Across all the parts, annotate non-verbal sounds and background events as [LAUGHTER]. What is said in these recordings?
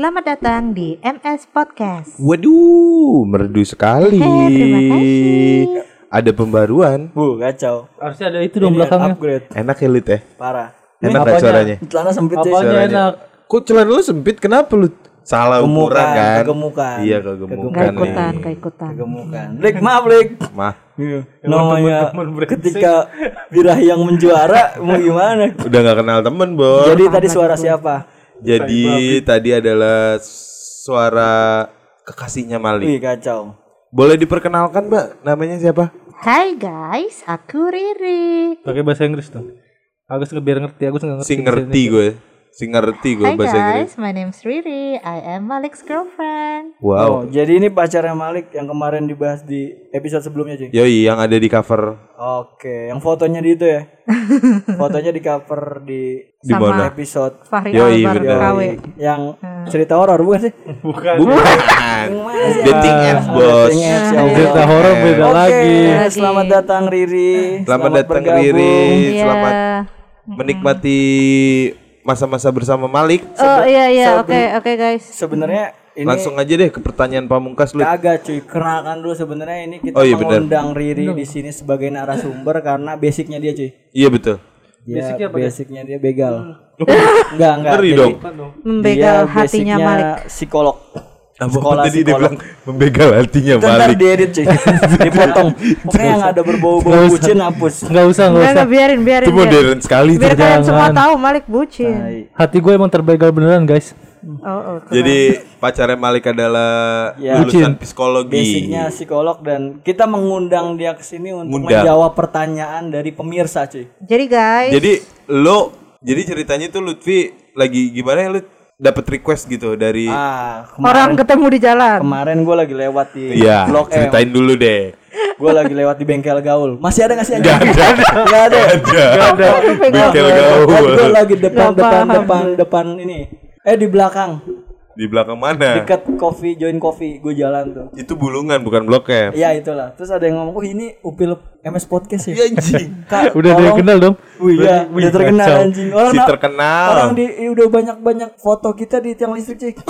Selamat datang di MS Podcast. Waduh, merdu sekali. Terima kasih. Ada pembaruan. Bu, kacau. Harusnya ada itu dong belakangnya. upgrade. Enak ya Lut ya? Parah. Enak gak apanya? suaranya? Celana sempit sih. Apanya Suaranya. enak? Kok celana lu sempit? Kenapa lu? Salah ukuran Kegemukan, kan? kegemukan. Iya, Gak kegemukan ikutan, nih. gak ikutan. Kegemukan. Blik, maaf, Blik. Mah, Namanya ketika birahi yang menjuara mau gimana? udah gak kenal temen, Bos. Jadi tadi suara siapa? Jadi tadi adalah suara kekasihnya Malik. Wih, kacau. Boleh diperkenalkan, Mbak? Namanya siapa? Hai guys, aku Riri. Pakai bahasa Inggris dong. Agus nggak biar ngerti, Agus nggak ngerti. Si ngerti gue. Si ngerti gue bahasa Inggris. guys, my name's Riri. I am Malik's girlfriend. Oh, Wow. jadi ini pacarnya Malik yang kemarin dibahas di episode sebelumnya, cuy. Yoi, yang ada di cover Oke, yang fotonya di itu ya. [LAUGHS] fotonya di cover di di Sama. mana? episode Fahri Yoi, Albar. KW. yang cerita horor bukan sih? [LAUGHS] Bukan. Bukan. Dating apps, Bos. Ya. Cerita horor beda Oke, lagi. selamat datang Riri. Selamat datang bergabung. Riri. Iya. Selamat menikmati masa-masa bersama Malik. Oh iya iya, oke oke guys. Sebenarnya ini Langsung aja deh ke pertanyaan pamungkas lu. kagak cuy, kenalkan dulu sebenarnya ini kita Oh, iya, mengundang Riri di sini sebagai narasumber karena basicnya dia cuy. Iya betul. Dia, basicnya, dia begal. enggak enggak. Ngeri dong. Membegal dia hatinya basicnya Malik. Psikolog. Apa Sekolah tadi dia bilang membegal hatinya Ntar Malik. diedit cuy, [LAUGHS] dipotong. Pokoknya yang ada berbau-bau bucin hapus. Nggak usah, nggak Enggak usah. enggak biarin biarin. Itu biarin. modern sekali Biar kalian semua tahu Malik bucin. Hati gue emang terbegal beneran guys. Oh, oh. Jadi pacarnya Malik adalah Ya. lulusan psikologi. Basicnya psikolog dan kita mengundang dia ke sini untuk menjawab pertanyaan dari pemirsa cuy. Jadi guys, Jadi lo jadi ceritanya tuh Lutfi lagi gimana ya lu dapat request gitu dari Ah, orang ketemu di jalan. kemarin gue lagi lewat di Iya, Blok M. ceritain dulu deh. Gue lagi lewat di bengkel gaul. Masih ada gak sih? Gak ada. Gak ada. Gak ada. Bengkel Gue gaul. lagi depan Gak depan paham. depan depan ini. Eh di belakang Di belakang mana? dekat coffee join coffee gue jalan tuh. Itu bulungan bukan blok M. Iya itulah. Terus ada yang ngomong, "Oh, ini Upil MS Podcast ya?" Iya anjing. [LAUGHS] Kak, Udah dia tolong- kenal dong. Wih, iya, Wih, udah terkenal kacau. anjing. Orang Si na- terkenal. Orang di udah banyak-banyak foto kita di tiang listrik, Cik. [LAUGHS]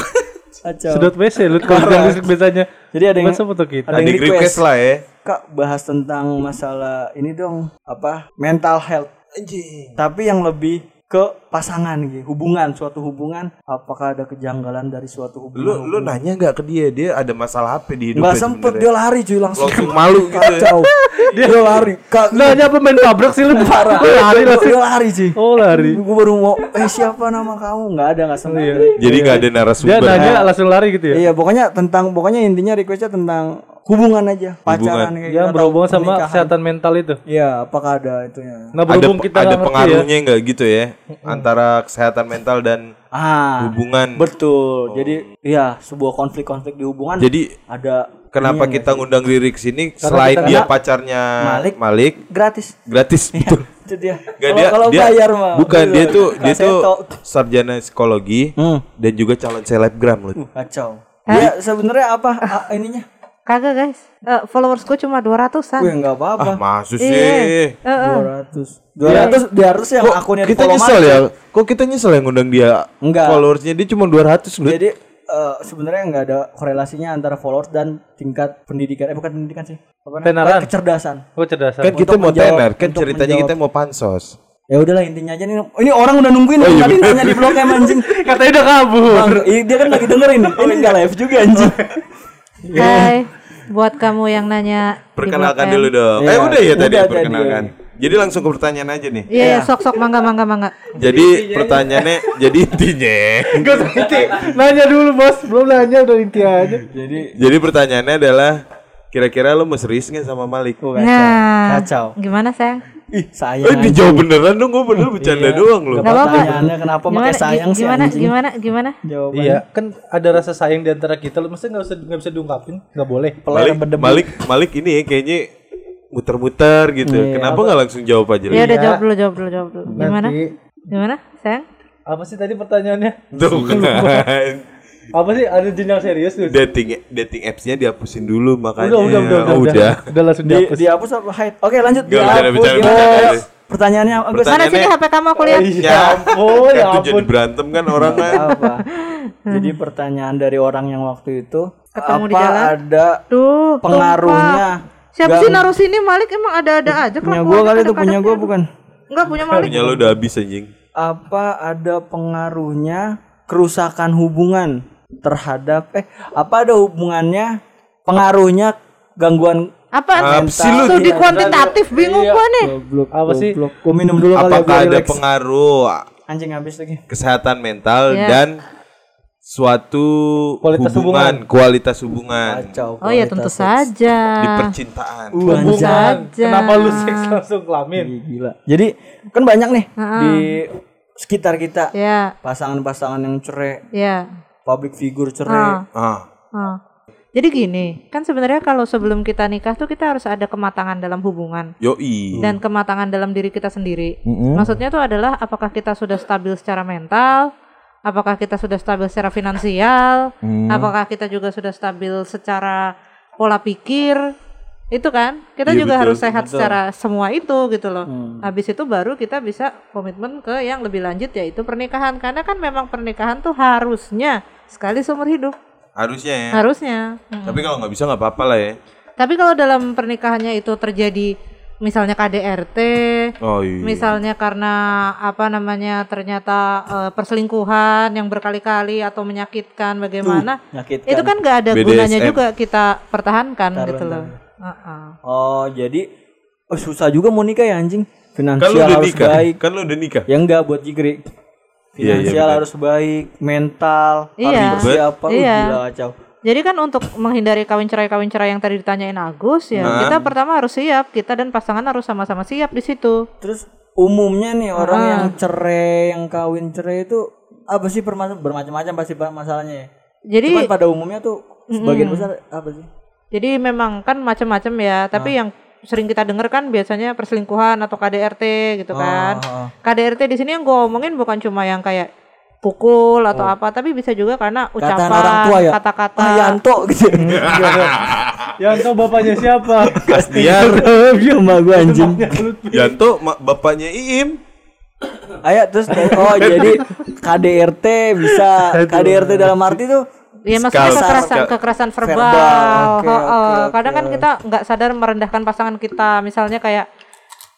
Kacau. Sedot WC lu kalau di listrik biasanya. Jadi ada yang Masa foto kita. ada yang request request. lah ya. Kak bahas tentang masalah ini dong, apa? Mental health. Anjing. Tapi yang lebih ke pasangan gitu, hubungan, suatu hubungan, apakah ada kejanggalan dari suatu Lu hubungan? lu nanya nggak ke dia? Dia ada masalah apa di hidupnya Nggak sempet dia lari cuy langsung. Langsung [LAUGHS] malu gitu ya. Kacau. [LAUGHS] dia, lari. Kak, Nanya pemain tabrak sih lu. parah. Lari langsung. Dia lari cuy. Oh lari. Gue baru mau, eh siapa nama kamu? Nggak ada nggak sempet. Iya. Jadi nggak ada Dia narasumber. nanya langsung lari gitu ya. Iya, pokoknya tentang pokoknya intinya requestnya tentang hubungan aja, pacaran kayak Yang gitu, berhubungan sama pernikahan. kesehatan mental itu. Iya, apakah ada itunya? Ada berhubung kita ada nggak ngerti ya. pengaruhnya nggak gitu ya antara kesehatan mental dan Ah, hubungan. betul. Jadi, iya, sebuah konflik-konflik di hubungan Jadi ada kenapa kita ngundang Riri ke sini selain kita- dia karena pacarnya Malik. Malik, gratis. gratis betul. Itu dia. Kalau dia, kalau dia- bayar mah. bukan dia bener. tuh dia tuh sarjana psikologi Hmm. dan juga calon selebgram loh. Kacau. Dia sebenarnya apa ah, ininya? Kagak guys. Eh, followers gue cuma 200-an. Wih, enggak apa-apa. Ah, maksud Iya. sih. Eh, eh. 200. 200 dia harus yang Kok akunnya kita nyesel ya? Kok kita nyesel yang ngundang dia? Enggak. Followersnya dia cuma 200 loh. Jadi eh, sebenarnya nggak ada korelasinya antara followers dan tingkat pendidikan. Eh bukan pendidikan sih. Apa? Tenaran. Kecerdasan. Oh cerdasan. Kan kita untuk mau menjawab- tenar, kan ceritanya menjawab. kita mau pansos. Ya udahlah intinya aja nih. Ini orang udah nungguin Oh, iya tadi nanya di blog M anjing. [LAUGHS] Katanya udah kabur. Bang, dia kan lagi dengerin nih. [LAUGHS] Ini enggak live juga anjing. Hai, buat kamu yang nanya Perkenalkan dulu dong. Iya, eh udah ya tadi udah tadi, perkenalkan. Jadi langsung ke pertanyaan aja nih. Iya, iya, sok sok mangga mangga mangga. Jadi pertanyaannya jadi intinya. Gak [LAUGHS] usah inti. Nanya dulu bos. Belum nanya udah inti aja. Jadi Jadi pertanyaannya adalah kira-kira lo mau serius nggak sama Malik? oh, kacau. Nah, Kacau. gimana sayang? Ih, sayang. Eh dijawab beneran dong, gue bener bercanda doang lo. Gak apa-apa. Pertanyaannya kenapa pakai sayang sih gimana, gimana, gimana? Jawabannya. Iya, kan ada rasa sayang di antara kita. Lu maksudnya nggak usah nggak bisa diungkapin, nggak boleh. Malik, berdebu. Malik, Malik ini ya kayaknya muter-muter gitu. Kenapa nggak langsung jawab aja? Ya Li? udah jawab dulu, jawab dulu, jawab dulu. Gimana? Nanti Gimana, sayang? apa sih tadi pertanyaannya? Tuh [LAUGHS] kan. Apa sih ada jenjang serius tuh? dating dating apps-nya dihapusin dulu makanya. Udah, udah, udah, Oh, udah, udah, udah langsung Di, dihapus. dihapus apa hide? Oke, lanjut. Gak Dihapus, bercanda dihapus. bercanda. Pertanyaannya Agus Pertanyaan- Mana sini. HP kamu aku lihat? Ya ampun, ya tuh jadi ampun. berantem kan orang kan. apa? Jadi pertanyaan dari orang yang waktu itu Ketemu apa di jalan? ada Duh, pengaruhnya? tumpah. Siapa Gang- sih naruh sini Malik emang ada-ada aja Punya gua kali itu punya gua ya. bukan. Enggak punya Malik. Punya lo udah habis anjing. Apa ada pengaruhnya kerusakan hubungan terhadap eh apa ada hubungannya pengaruhnya gangguan Apa lu? studi kuantitatif bingung Iya. gua nih. goblok Apa sih? goblok. Gua minum dulu kali ya, Apakah ada relax. pengaruh anjing habis lagi. kesehatan mental Iya. dan suatu Kualitas hubungan, kualitas hubungan Kacau. Oh ya tentu kualitas saja. di percintaan. Uh, Tentu saja. Kenapa lu seks langsung kelamin? Gila. Jadi kan banyak nih di sekitar kita Ya, pasangan-pasangan yang cerai, ya. Public figure cerai. Ah. Ah, Ah. Jadi gini, kan sebenarnya kalau sebelum kita nikah tuh kita harus ada kematangan dalam hubungan yoi. dan kematangan dalam diri kita sendiri. Maksudnya tuh adalah apakah kita sudah stabil secara mental, apakah kita sudah stabil secara finansial, apakah kita juga sudah stabil secara pola pikir. Itu kan, kita Iya, juga betul, harus sehat secara semua itu gitu loh. Habis itu baru kita bisa komitmen ke yang lebih lanjut yaitu pernikahan karena kan memang pernikahan tuh harusnya sekali seumur hidup. Harusnya ya. Harusnya. Mm. Tapi kalau nggak bisa nggak apa-apa lah ya. Tapi kalau dalam pernikahannya itu terjadi misalnya KDRT, Oh iya. misalnya karena apa namanya ternyata eh, perselingkuhan yang berkali-kali atau menyakitkan bagaimana, Menyakitkan. itu kan nggak ada BDSM. gunanya juga kita pertahankan gitu loh. Heeh. Oh, jadi oh, susah juga mau nikah ya anjing. Kan lu Finansial udah harus nikah. baik. Kan lu udah nikah. Ya enggak buat Jigri. Iya, iya, Finansial benar. harus baik, mental, Iya. harus siapa, uh, Iya. gila kacau. Jadi kan untuk menghindari kawin cerai kawin cerai yang tadi ditanyain Agus ya, Nah. kita pertama harus siap, kita dan pasangan harus sama-sama siap di situ. Terus umumnya nih orang Ah. yang cerai, yang kawin cerai itu apa sih permas- bermacam-macam pasti pak masalahnya ya. Jadi Cuman pada umumnya tuh sebagian besar apa sih? Jadi memang kan macam-macam ya, tapi yang sering kita dengar kan biasanya perselingkuhan atau KDRT gitu kan. ah. KDRT di sini yang gue omongin bukan cuma yang kayak pukul atau apa, tapi bisa juga karena ucapan, Kataan orang tua ya. kata-kata. Ah, Yanto gitu. [LAUGHS] Yanto bapaknya siapa? Kasniar. Iya sama gue anjing. Yanto bapaknya Iim. Ayo terus oh jadi KDRT bisa KDRT dalam arti tuh Iya maksudnya Skal- kekerasan kekerasan verbal. Verbal, Heeh. oke, oke. Kadang kan kita nggak sadar merendahkan pasangan kita. Misalnya kayak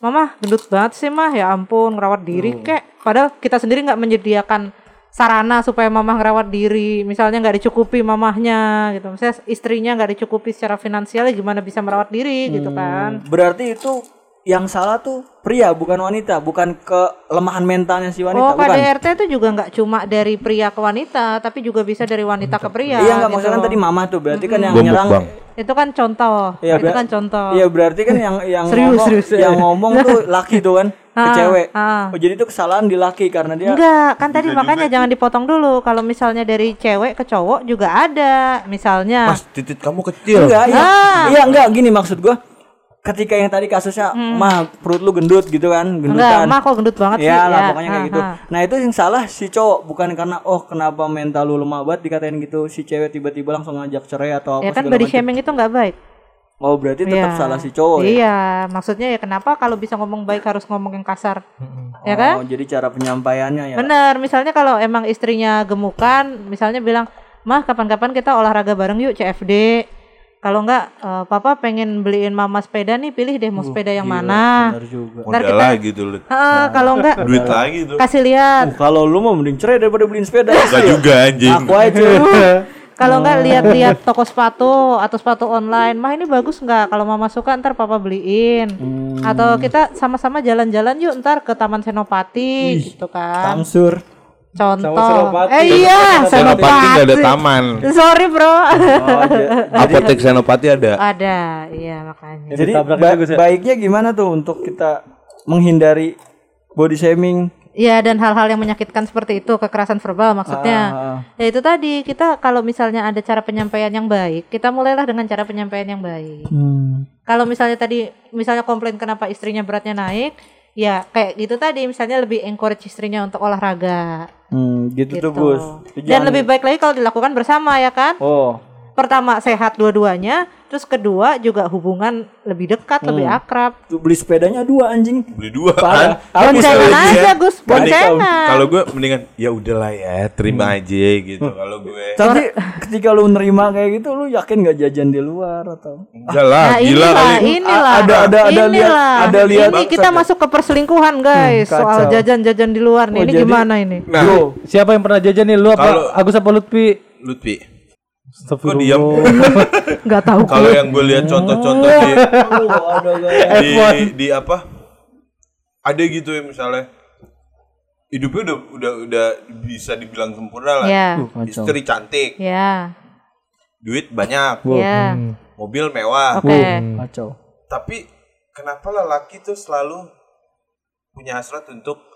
Mama gendut banget sih mah ya ampun ngerawat diri Hmm. kek. Padahal kita sendiri nggak menyediakan sarana supaya mamah ngerawat diri. Misalnya nggak dicukupi mamahnya gitu. Misalnya istrinya nggak dicukupi secara finansial ya gimana bisa merawat diri gitu kan. berarti itu yang salah tuh pria bukan wanita, bukan kelemahan mentalnya si wanita, Oh bukan. KDRT itu juga nggak cuma dari pria ke wanita, tapi juga bisa dari wanita ke pria. Iya nggak gitu maksudnya kan tadi mama tuh berarti kan yang nyerang. Itu kan contoh. Iya, itu kan contoh. Iya berarti kan yang yang Serius, ngomong serius, yang ngomong tuh laki tuh kan [LAUGHS] ke Ah, cewek. ah. Oh jadi itu kesalahan di laki karena dia Enggak, kan tadi makanya jangan dipotong dulu. Kalau misalnya dari cewek ke cowok juga ada. Misalnya Mas, titit kamu kecil. enggak iya, Ah. iya enggak gini maksud gua ketika yang tadi kasusnya mah perut lu gendut gitu kan Hmm. enggak, gendutan mah kok gendut banget sih. ya lah Ya, pokoknya kayak gitu ah. nah itu yang salah si cowok bukan karena oh kenapa mental lu lemah banget dikatain gitu si cewek tiba-tiba langsung ngajak cerai atau apa Ya kan body macam. shaming itu nggak baik. oh berarti tetap Iya. salah si cowok ya Iya, maksudnya ya kenapa kalau bisa ngomong baik harus ngomong yang kasar? Ya kan? oh jadi cara penyampaiannya ya Bener, misalnya kalau emang istrinya gemukan, misalnya bilang, mah kapan-kapan kita olahraga bareng yuk CFD. Kalau enggak, eh, papa pengen beliin mama sepeda nih, pilih deh mau sepeda yang mana. benar juga Ntar kita- lagi tuh. lu. Heeh, kalau enggak, [LAUGHS] Duit lagi tuh. kasih lihat. Uh, kalau lu mau mending cerai daripada beliin sepeda Enggak juga anjing. aku aja [LAUGHS] Kalau enggak lihat-lihat toko sepatu atau sepatu online, mah ini bagus enggak? Kalau mama suka ntar papa beliin. Atau kita sama-sama jalan-jalan yuk ntar ke Taman Senopati gitu kan. Tamsur Contoh. Sama Senopati. Eh iya, Senopati nggak ada Senopati. taman. Sorry bro. oh, ja- Apotek Senopati ada. Ada, iya makanya. jadi ba- bagus ya? baiknya gimana tuh untuk kita menghindari body shaming Iya dan hal-hal yang menyakitkan seperti itu kekerasan verbal maksudnya. Ah, Ya itu tadi kita kalau misalnya ada cara penyampaian yang baik, kita mulailah dengan cara penyampaian yang baik. Hmm. Kalau misalnya tadi misalnya komplain kenapa istrinya beratnya naik, ya kayak gitu tadi misalnya lebih encourage istrinya untuk olahraga. Hmm, gitu, Gitu. tuh Gus. Dan lebih baik lagi kalau dilakukan bersama ya kan? Oh, pertama sehat dua-duanya, terus kedua juga hubungan lebih dekat, lebih Hmm. akrab. Tuh beli sepedanya dua anjing. beli dua Parah. kan Boncengan aja, dia- Gus, boncengan. kalau gue mendingan ya udahlah ya terima aja gitu kalau gue Tapi ketika lu nerima kayak gitu lu yakin nggak jajan di luar atau enggak lah Nah, gila inilah, kali inilah. Ada- ada- ada lihat- ada lihat Ini kita masuk ke perselingkuhan, guys. Hmm, Soal jajan-jajan di luar nih. Oh, ini jadi- gimana ini? nah Bro, Siapa yang pernah jajan nih? Lu apa? Agus apa Lutfi? Lutfi Astagfirullah. diam? [LAUGHS] Nggak tahu. kalau yang gue lihat contoh-contoh di [LAUGHS] di, di apa? Ada gitu ya misalnya. Hidupnya udah udah udah bisa dibilang sempurna lah. Ya, istri cantik. Ya, duit banyak. Ya. mobil mewah. Oke. Kacau. tapi kenapa lelaki tuh selalu punya hasrat untuk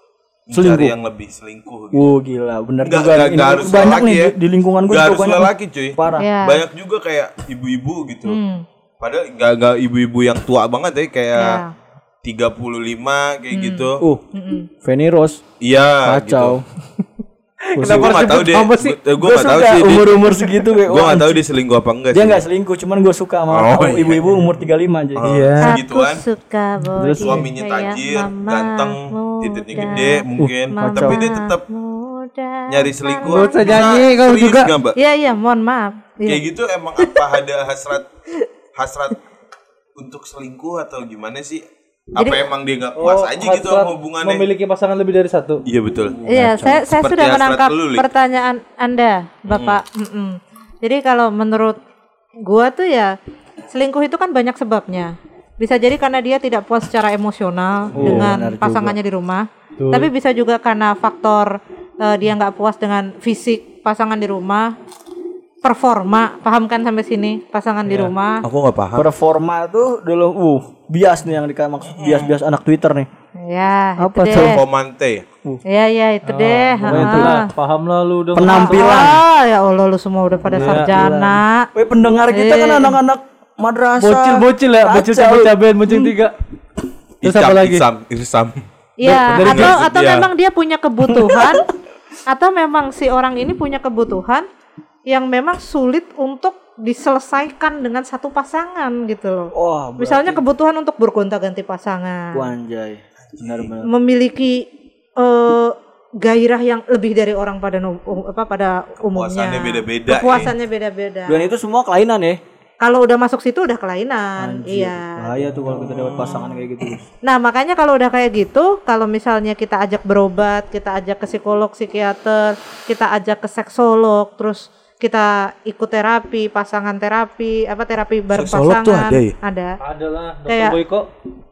Selingkuh. mencari yang lebih selingkuh gitu. Wow gila, bener Nggak, juga. Ini nggak harus banyak nih ya. di, di lingkungan gue juga harus banyak. lelaki cuy Parah. Ya. banyak juga kayak ibu-ibu gitu Hmm. padahal nggak nggak ibu-ibu yang tua banget ya kayak Ya. 35 kayak gitu Uh, Feni Rose. iya Kacau. gitu. [LAUGHS] Kenapa gue nggak tahu deh. apa sih? Gue tahu suka sih. umur-umur segitu kayak Gue wah, nggak tahu dia selingkuh apa enggak Dia sih. nggak selingkuh, cuman gue suka sama Oh, iya. ibu-ibu umur 35 aja. Iya. Aku suka body Suaminya kayak tajir, ganteng, titiknya gede mungkin, Mama tapi dia tetap nyari selingkuh. Nggak usah Bisa nyanyi, serius juga. Iya iya, mohon maaf. Iya. Kayak gitu emang apa ada hasrat hasrat untuk selingkuh atau gimana sih? Apa emang dia nggak puas aja gitu sama hubungannya? Memiliki pasangan lebih dari satu. Iya betul. Iya, saya saya Seperti sudah menangkap lu, pertanyaan Anda, Bapak. Mm-mm. Jadi kalau menurut gua tuh ya selingkuh itu kan banyak sebabnya. Bisa jadi karena dia tidak puas secara emosional dengan pasangannya di rumah. Tapi bisa juga karena faktor eh, dia nggak puas dengan fisik pasangan di rumah, performa, paham kan sampai sini pasangan di rumah. Aku nggak paham. Performa tuh dulu uh bias nih yang dikata maksud bias-bias anak Twitter nih. Ya, Apa itu tuh? deh. Komante. Ya, ya, itu deh. Pokoknya ha. itulah, paham lah lu udah Penampilan. Ah, ya Allah lu semua udah pada sarjana. Weh pendengar kita kan anak-anak madrasah. bocil-bocil ya, bocil cabai cabean bocil tiga. Terus apa lagi? Irsam, Irsam. Ya, atau atau dia. memang dia punya kebutuhan atau memang si orang ini punya kebutuhan yang memang sulit untuk diselesaikan dengan satu pasangan gitu loh. Wah, Misalnya kebutuhan untuk bergonta-ganti pasangan, anjay. Benar-benar. memiliki eh, gairah yang lebih dari orang pada um- apa pada umumnya. Kepuasannya beda-beda, ya. Kepuasannya beda-beda. Dan itu semua kelainan ya. Kalau udah masuk situ udah kelainan. Iya. Bahaya tuh kalau kita dapat pasangan kayak gitu. Nah, makanya kalau udah kayak gitu, kalau misalnya kita ajak berobat, kita ajak ke psikolog, psikiater, kita ajak ke seksolog, terus kita ikut terapi, pasangan terapi, apa terapi bareng Seksolog pasangan. tuh ada ya? Ada. Adalah Dokter Kayak- Boyko.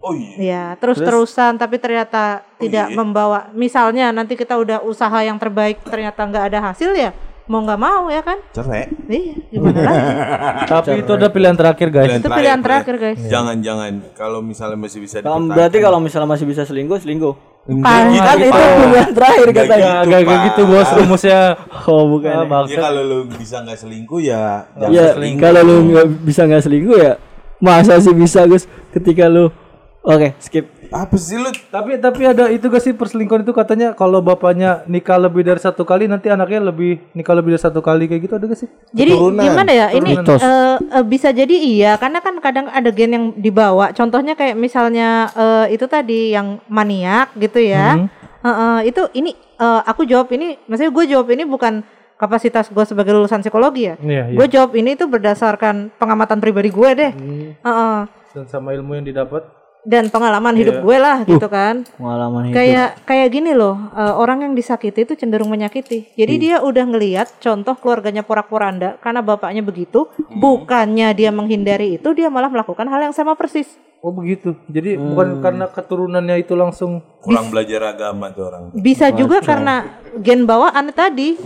Oh iya. Ya, terus-terusan tapi ternyata tidak membawa misalnya nanti kita udah usaha yang terbaik ternyata nggak ada hasil ya, mau nggak mau ya kan? Cerai. Iya, gimana lagi? [LAUGHS] Tapi itu udah pilihan terakhir guys. Itu pilihan terakhir, guys. Jangan-jangan kalau misalnya masih bisa berarti kalau misalnya masih bisa selingkuh, selingkuh. Parah. Kan itu pilihan terakhir Nggak katanya. gitu, kayak Pak. gitu bos rumusnya. Oh, bukan. Ah, ya. Ya kalau lu bisa nggak selingkuh ya jangan Ya, selingkuh. kalau lu nggak bisa nggak selingkuh ya masa sih bisa Gus ketika lu Oke, skip. Apa sih lu? Tapi tapi ada itu gak sih perselingkuhan itu katanya kalau bapaknya nikah lebih dari satu kali nanti anaknya lebih nikah lebih dari satu kali kayak gitu ada gak sih? Jadi gimana ya? Ini eh, eh, bisa jadi iya karena kan kadang ada gen yang dibawa. Contohnya kayak misalnya eh, itu tadi yang maniak gitu ya. Eh, eh, itu ini eh, aku jawab ini, maksudnya gue jawab ini bukan kapasitas gue sebagai lulusan psikologi ya. Iya, iya. Gue jawab ini tuh berdasarkan pengamatan pribadi gue deh. Eh, eh, Dan sama ilmu yang didapat. Dan pengalaman hidup gue lah gitu kan. Pengalaman hidup. Kayak kayak gini loh, eh, orang yang disakiti itu cenderung menyakiti. Jadi dia udah ngelihat contoh keluarganya porak-poranda karena bapaknya begitu, bukannya dia menghindari itu, dia malah melakukan hal yang sama persis. Oh begitu. Jadi bukan karena keturunannya itu langsung Kurang belajar agama tuh orang. Bisa juga karena gen bawaan tadi.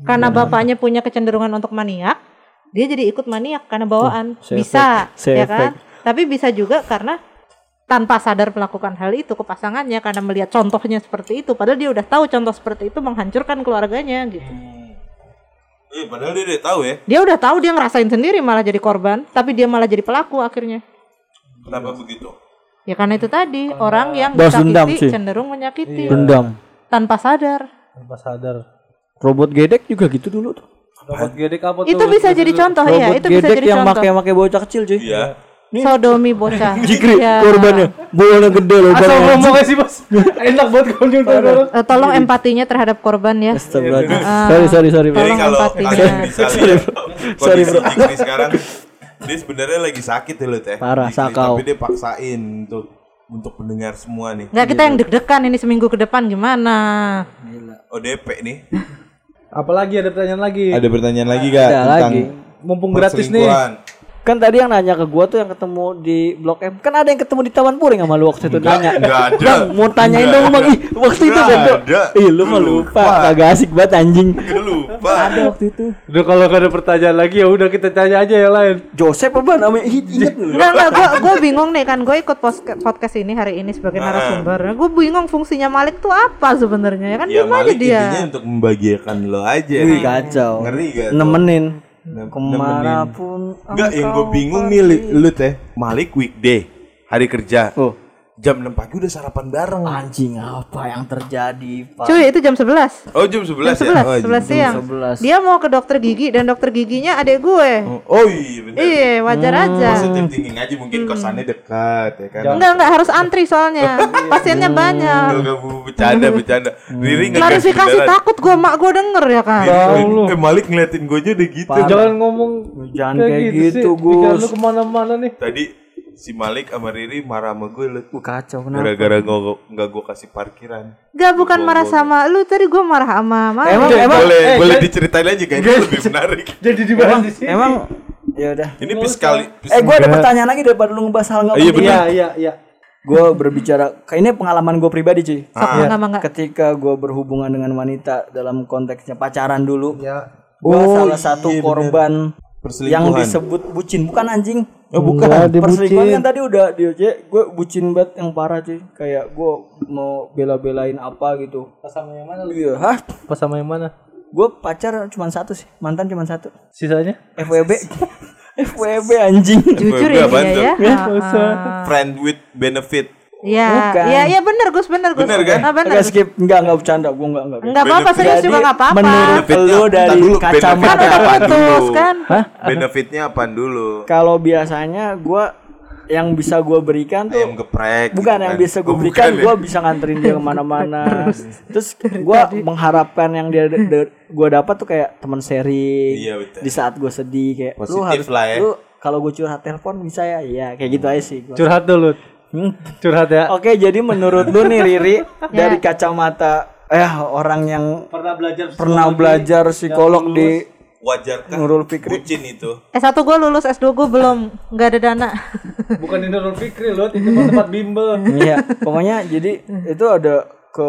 Karena bapaknya punya kecenderungan untuk maniak, dia jadi ikut maniak karena bawaan. Bisa, ya kan? Tapi bisa juga karena tanpa sadar melakukan hal itu ke pasangannya karena melihat contohnya seperti itu padahal dia udah tahu contoh seperti itu menghancurkan keluarganya gitu. Eh, padahal dia udah tahu ya. Dia udah tahu dia ngerasain sendiri malah jadi korban, tapi dia malah jadi pelaku akhirnya. Kenapa begitu? Ya karena itu tadi orang yang disakiti cenderung menyakiti dendam. tanpa sadar. tanpa sadar. Robot gedek juga gitu dulu tuh. Robot gedek apa tuh? Itu bisa jadi contoh ya, itu bisa gedek jadi yang contoh. pakai-pakai bocah kecil cuy. Iya. Sodomi bocah. [LAUGHS] Jikri Iya. korbannya bolanya gede loh Asal banget. ngomongnya sih bos. Enak buat konjungtur orang. Eh, tolong empatinya terhadap korban ya. Astagfirullahaladzim. Ah. Sorry sorry sorry. Tolong kalau empatinya. Sorry, bro. Sorry, kondisi bro. Jikri sekarang dia sebenarnya lagi sakit ya teh. Parah, Jikri, sakau. Tapi dia paksain untuk untuk mendengar semua nih. Nggak kita yang deg-degan ini seminggu ke depan gimana? ODP nih. Apalagi ada pertanyaan lagi. Ada pertanyaan lagi gak Ada lagi. Mumpung gratis nih. Kan tadi yang nanya ke gua tuh yang ketemu di Blok M. Kan ada yang ketemu di Taman Puring sama lu waktu itu nanya. Enggak ada. Bang, mau tanyain Nggak dong Bang. Ih, waktu itu kan tuh. ada. Ih, lu mah Lupa. Kagak asik banget anjing. Gue lupa. Ada waktu itu. Udah kalau gak ada pertanyaan lagi ya udah kita tanya aja yang lain. Joseph apa namanya? Ih, Ingat lu. Enggak enggak gue gue bingung nih kan gue ikut podcast ini hari ini sebagai narasumber. Gue bingung fungsinya Malik tuh apa sebenarnya ya kan Ya diem aja Malik dia. intinya untuk membahagiakan lo aja. Wih, kacau. Ngeri gak? tuh? Nemenin. Ke mana pun. Enggak, yang gue bingung nih lu teh. Malik weekday, hari kerja. Oh, Jam 6 pagi udah sarapan bareng. anjing apa yang terjadi, Pak? Cuy itu jam 11 Oh, jam 11 Jam ya? 11, Oh, 11 siang 11. Dia mau ke dokter gigi dan dokter giginya adik gue Oh, oh iya bener. Iya wajar aja Positive thinking aja mungkin kosannya dekat ya kan. Enggak enggak harus antri soalnya [LAUGHS] Pasiennya banyak Enggak enggak bercanda bercanda. Riri ngegas Klarifikasi beneran. takut gue mak gue denger ya kan Eh, eh, Malik ngeliatin gue aja udah gitu. Jangan ngomong Jangan kayak gitu, sih. Pikiran Gus. lu ke mana-mana nih. Tadi si Malik sama Riri marah sama gue lu. Gua kacau kenapa? Gara-gara nggak nggak gue kasih parkiran. Gak bukan marah sama lu Tadi gue marah sama Malik Emang emang boleh eh, boleh jadi- diceritain aja kayaknya lebih menarik. [LAUGHS] Jadi dibahas di sini. emang ya udah. Ini piskali. Eh, gua ada pertanyaan lagi daripada lu ngebahas hal nggak Iya, penting. Iya, iya, iya. Gue berbicara, kayak ini pengalaman gue pribadi cuy. Mangga mangga Ketika gue berhubungan dengan wanita dalam konteksnya pacaran dulu, Ya. gue Oh, salah satu iya, korban yang disebut bucin, bukan anjing. Oh, bukan. Enggak, Perselingkuhan kan tadi udah dia gue bucin banget yang parah cuy. Kayak gue mau bela-belain apa gitu. Pas sama yang mana? Iya, hah? Pas sama yang mana? Gue pacar cuma satu sih, mantan cuma satu. Sisanya? FWB. [LAUGHS] FWB anjing. Jujur ya ya Ah, Friend with benefit. Ya, Bukan. ya, ya bener Gus, bener Gus. Bener kan? Ah, bener. Enggak skip, enggak enggak bercanda, gue enggak enggak. Enggak apa-apa, serius juga enggak apa-apa. menurut lu dari dulu, kacamata Kan apaan putus, dulu? kan? Hah? Benefitnya apaan dulu? Kalau biasanya gua yang bisa gua berikan tuh Ayam geprek. bukan gitu yang kan. bisa gue Oh, berikan bukan ya? gua bisa nganterin dia ke mana-mana [LAUGHS] terus gua mengharapkan yang dia gua dapat tuh kayak teman seri Iya, betul. di saat gua sedih kayak lu Positif harus lah ya. lu kalau gue curhat telepon bisa ya iya kayak gitu aja sih gua. Curhat dulu. Hmm. Curhat ya. oke jadi menurut lu nih Riri [LAUGHS] Ya. dari kacamata eh orang yang Pernah belajar pernah belajar psikolog di Wajarkah Nurul Fikri bucin itu? S1 gue lulus, S2 gue belum, nggak ada dana. [LAUGHS] bukan di Nurul Fikri loh, itu tempat bimbel. iya pokoknya jadi itu ada ke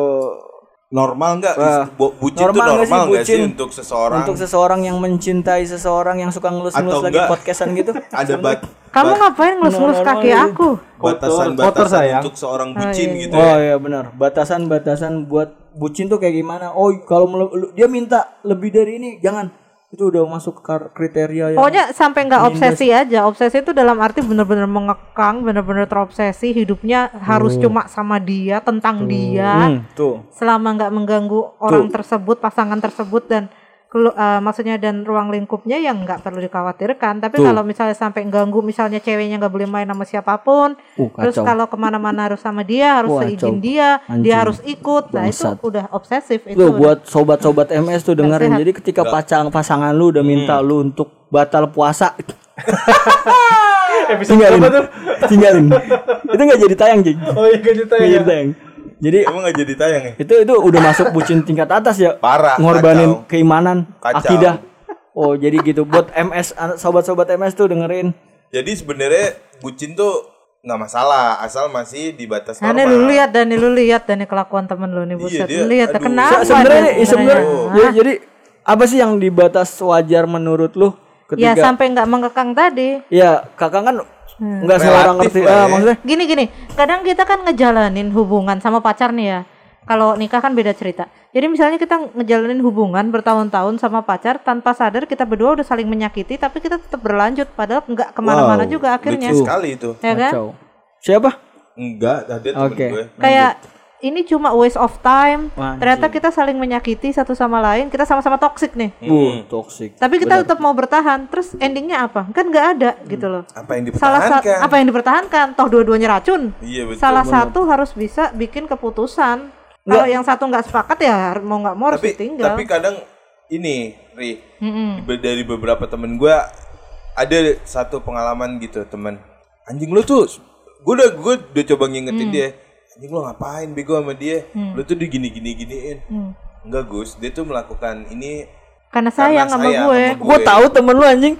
Normal nggak? Bu- bucin Normal tuh nggak sih normal nggak sih, bucin? untuk seseorang? untuk seseorang yang mencintai seseorang yang suka ngelus-ngelus lagi enggak? podcastan gitu [LAUGHS] ada bat Kamu ngapain ngelus-ngelus kaki aku? Kotor batasan-batasan untuk seorang bucin gitu oh ya. iya benar batasan-batasan buat bucin tuh kayak gimana oh kalau dia minta lebih dari ini jangan itu udah masuk kriteria yang Pokoknya sampai nggak obsesi aja. Obsesi itu dalam arti bener-bener mengekang, bener-bener terobsesi. Hidupnya harus cuma sama dia, tentang dia. Hmm, tuh Selama nggak mengganggu orang tersebut, pasangan tersebut dan kelu- eh, maksudnya dan ruang lingkupnya yang nggak perlu dikhawatirkan. Tapi kalau misalnya sampai ganggu, misalnya ceweknya nggak boleh main sama siapa pun, Uh, terus kalau ke mana-mana harus sama dia, harus seizin dia, Anjing. dia harus ikut. Nah itu Bangsat. udah obsesif. Itu Tuh udah- buat sobat-sobat MS tuh dengerin. sehat. Jadi ketika pasangan pasangan lu udah minta lu untuk batal puasa, [LAUGHS] Episode tinggalin, tuh? tinggalin. Itu nggak jadi tayang, Jing. Oh iya kan cerita Nggak ya. jadi tayang. Jadi Emang nggak jadi tayang ya? itu itu udah masuk bucin tingkat atas ya. Parah, Ngorbanin kacau. keimanan, Kacau. akidah. Oh jadi gitu. Buat MS sobat-sobat MS tuh dengerin. Jadi sebenarnya bucin tuh nggak masalah asal masih di batas Nah, nih normal. lu lihat dan lu lihat dan kelakuan temen lu nih buset. dia- lihat aduh. kenapa? Se- sebenarnya sebenarnya ya, jadi apa sih yang di batas wajar menurut lu Ya ketika sampai nggak mengekang tadi. ya kakak kan nggak semua orang ngerti ah, ya. maksudnya Gini gini, kadang kita kan ngejalanin hubungan sama pacar nih ya. Kalau nikah kan beda cerita. Jadi misalnya kita ngejalanin hubungan bertahun-tahun sama pacar tanpa sadar kita berdua udah saling menyakiti, tapi kita tetap berlanjut padahal nggak ke mana-mana juga akhirnya, Lucu sekali itu. ya kan? Siapa Enggak, tadi temen Oke. gue. Kayak ini cuma waste of time. Ternyata kita saling menyakiti satu sama lain. Kita sama-sama toxic nih. Uh, toxic. Tapi kita tetap mau bertahan. Terus endingnya apa? Kan nggak ada gitu loh. Apa yang Salah dipertahankan? apa yang dipertahankan? Toh dua-duanya racun. Iya betul. Salah satu harus bisa bikin keputusan. Kalau yang satu nggak sepakat ya mau nggak mau harus tapi ditinggal. tapi kadang ini Ri be- dari beberapa temen gue ada satu pengalaman gitu temen anjing lu tuh gue udah gue udah coba ngingetin Hmm. dia anjing lu ngapain bego sama dia lu tuh digini gini giniin Hmm. enggak Gus dia tuh melakukan ini Karena sayang sama sayang gue. sama Gue tahu temen lu anjing.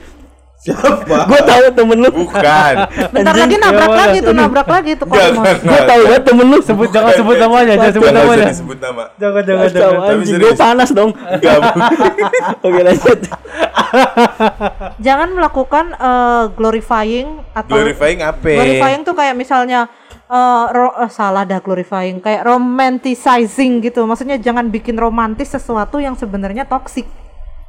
siapa Gue tahu temen lu. bukan [LAUGHS] Bentar lagi nabrak ya lagi tuh, nabrak lagi tuh kalau Gue tahu banget temen lu. Sebut jangan sebut namanya, jangan sebut namanya. disebut nama Jangan jangan jangan. Anjing. Gue panas dong. bukan. [LAUGHS] Oke lanjut. jangan melakukan eh, glorifying atau glorifying apa glorifying tuh kayak misalnya eh, ro- eh, salah dah glorifying. Kayak romanticizing gitu. Maksudnya jangan bikin romantis sesuatu yang sebenarnya toksik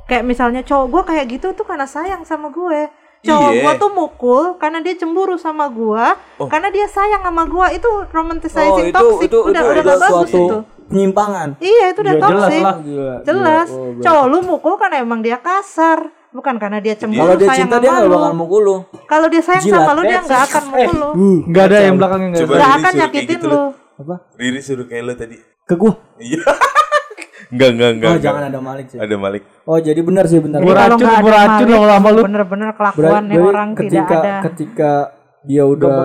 kayak misalnya cowok gue kayak gitu tuh karena sayang sama gue. Cowok Iya. gue tuh mukul karena dia cemburu sama gue karena dia sayang sama gue itu Oh romanticizing itu toxic. itu udah itu, udah itu gak bagus suatu itu penyimpangan. iya itu udah Ya, jelas toxic. lah. Gila, jelas. Gila. Oh, cowok lu mukul karena emang dia kasar bukan karena dia cemburu Kalau dia sayang cinta sama dia nggak lu. bakal mukul lu. Kalau dia sayang Jilat, sama lu dia nggak akan mukul lu. Enggak ada yang belakangnya Nggak Riri akan nyakitin gitu, lu. Apa? Riri suruh kayak lu tadi Ke gua. iya [LAUGHS] enggak enggak enggak Oh enggak. jangan ada Malik sih. ada Malik Oh jadi benar sih benar. Gua Kalau racun, nggak ada gua racun Malik, lama-lama lu. Bener-bener kelakuan nih berarti orang ketika tidak ada. ketika dia udah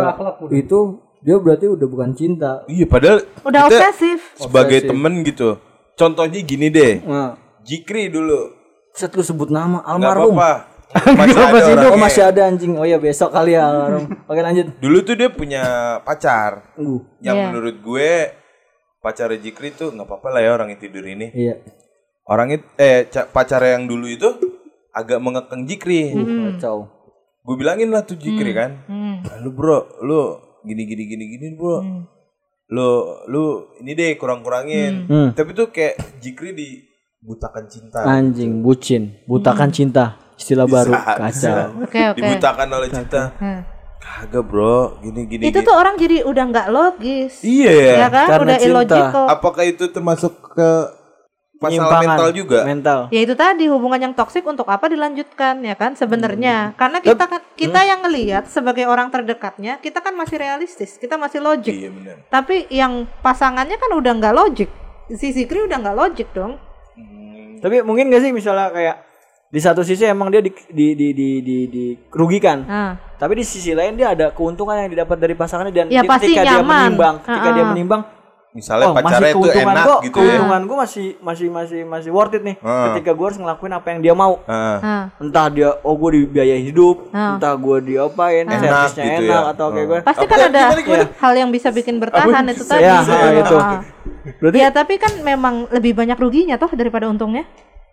itu dia berarti udah bukan cinta. iya padahal Udah kita obsesif. sebagai Obsesif. temen gitu contohnya gini deh Nah, Jikri dulu set lu sebut nama almarhum. apa-apa [LAUGHS] masih ada Oh orangnya. masih ada anjing. Oh ya besok kali ya almarhum. [LAUGHS] Oke lanjut. dulu tuh dia punya pacar Uh, yang Iya. menurut gue pacar Jikri tuh nggak apa-apa lah ya orang yang tidur ini iya. orang itu eh ca- pacar yang dulu itu agak mengekang Jikri Kacau. gue bilangin lah tuh Jikri kan Hmm. "Ah, lu bro lu gini gini gini gini bro lu lu ini deh kurang kurangin Hmm. tapi tuh kayak Jikri dibutakan cinta Anjing, bucin, butakan cinta. Istilah baru. Kacau. Oke oke. dibutakan oleh cinta Hmm. kagak bro gini gini Itu gini. tuh orang jadi udah nggak logis. iya ya Ya kan? Karena udah cinta. illogical. apakah itu termasuk ke masalah mental juga Mental. Ya itu tadi hubungan yang toksik untuk apa dilanjutkan ya kan sebenarnya. Karena kita kan kita yang ngelihat sebagai orang terdekatnya, kita kan masih realistis, kita masih logik. iya benar Tapi yang pasangannya kan udah nggak logik. Si Sikri udah nggak logik dong. Tapi mungkin gak sih misalnya kayak di satu sisi emang dia di di di di, di, dirugikan. Nah, Tapi di sisi lain dia ada keuntungan yang didapat dari pasangannya dan Ya, dia- pasti ketika dia menimbang, ketika dia Ah-ah. menimbang misalnya oh, pacarnya itu keuntungan enak gua, gitu ya keuntungan gue masih masih masih masih worth it nih Ah. ketika gue harus ngelakuin apa yang dia mau nah. entah dia oh gue dibiayai hidup Ah. entah gue diapain Enak servisnya gitu enak ya. atau kayak Ah. gue Pasti kan ada Gimana, gimana? hal yang bisa bikin bertahan itu tadi. Ya, itu. Berarti Ya tapi kan memang lebih banyak ruginya toh daripada untungnya.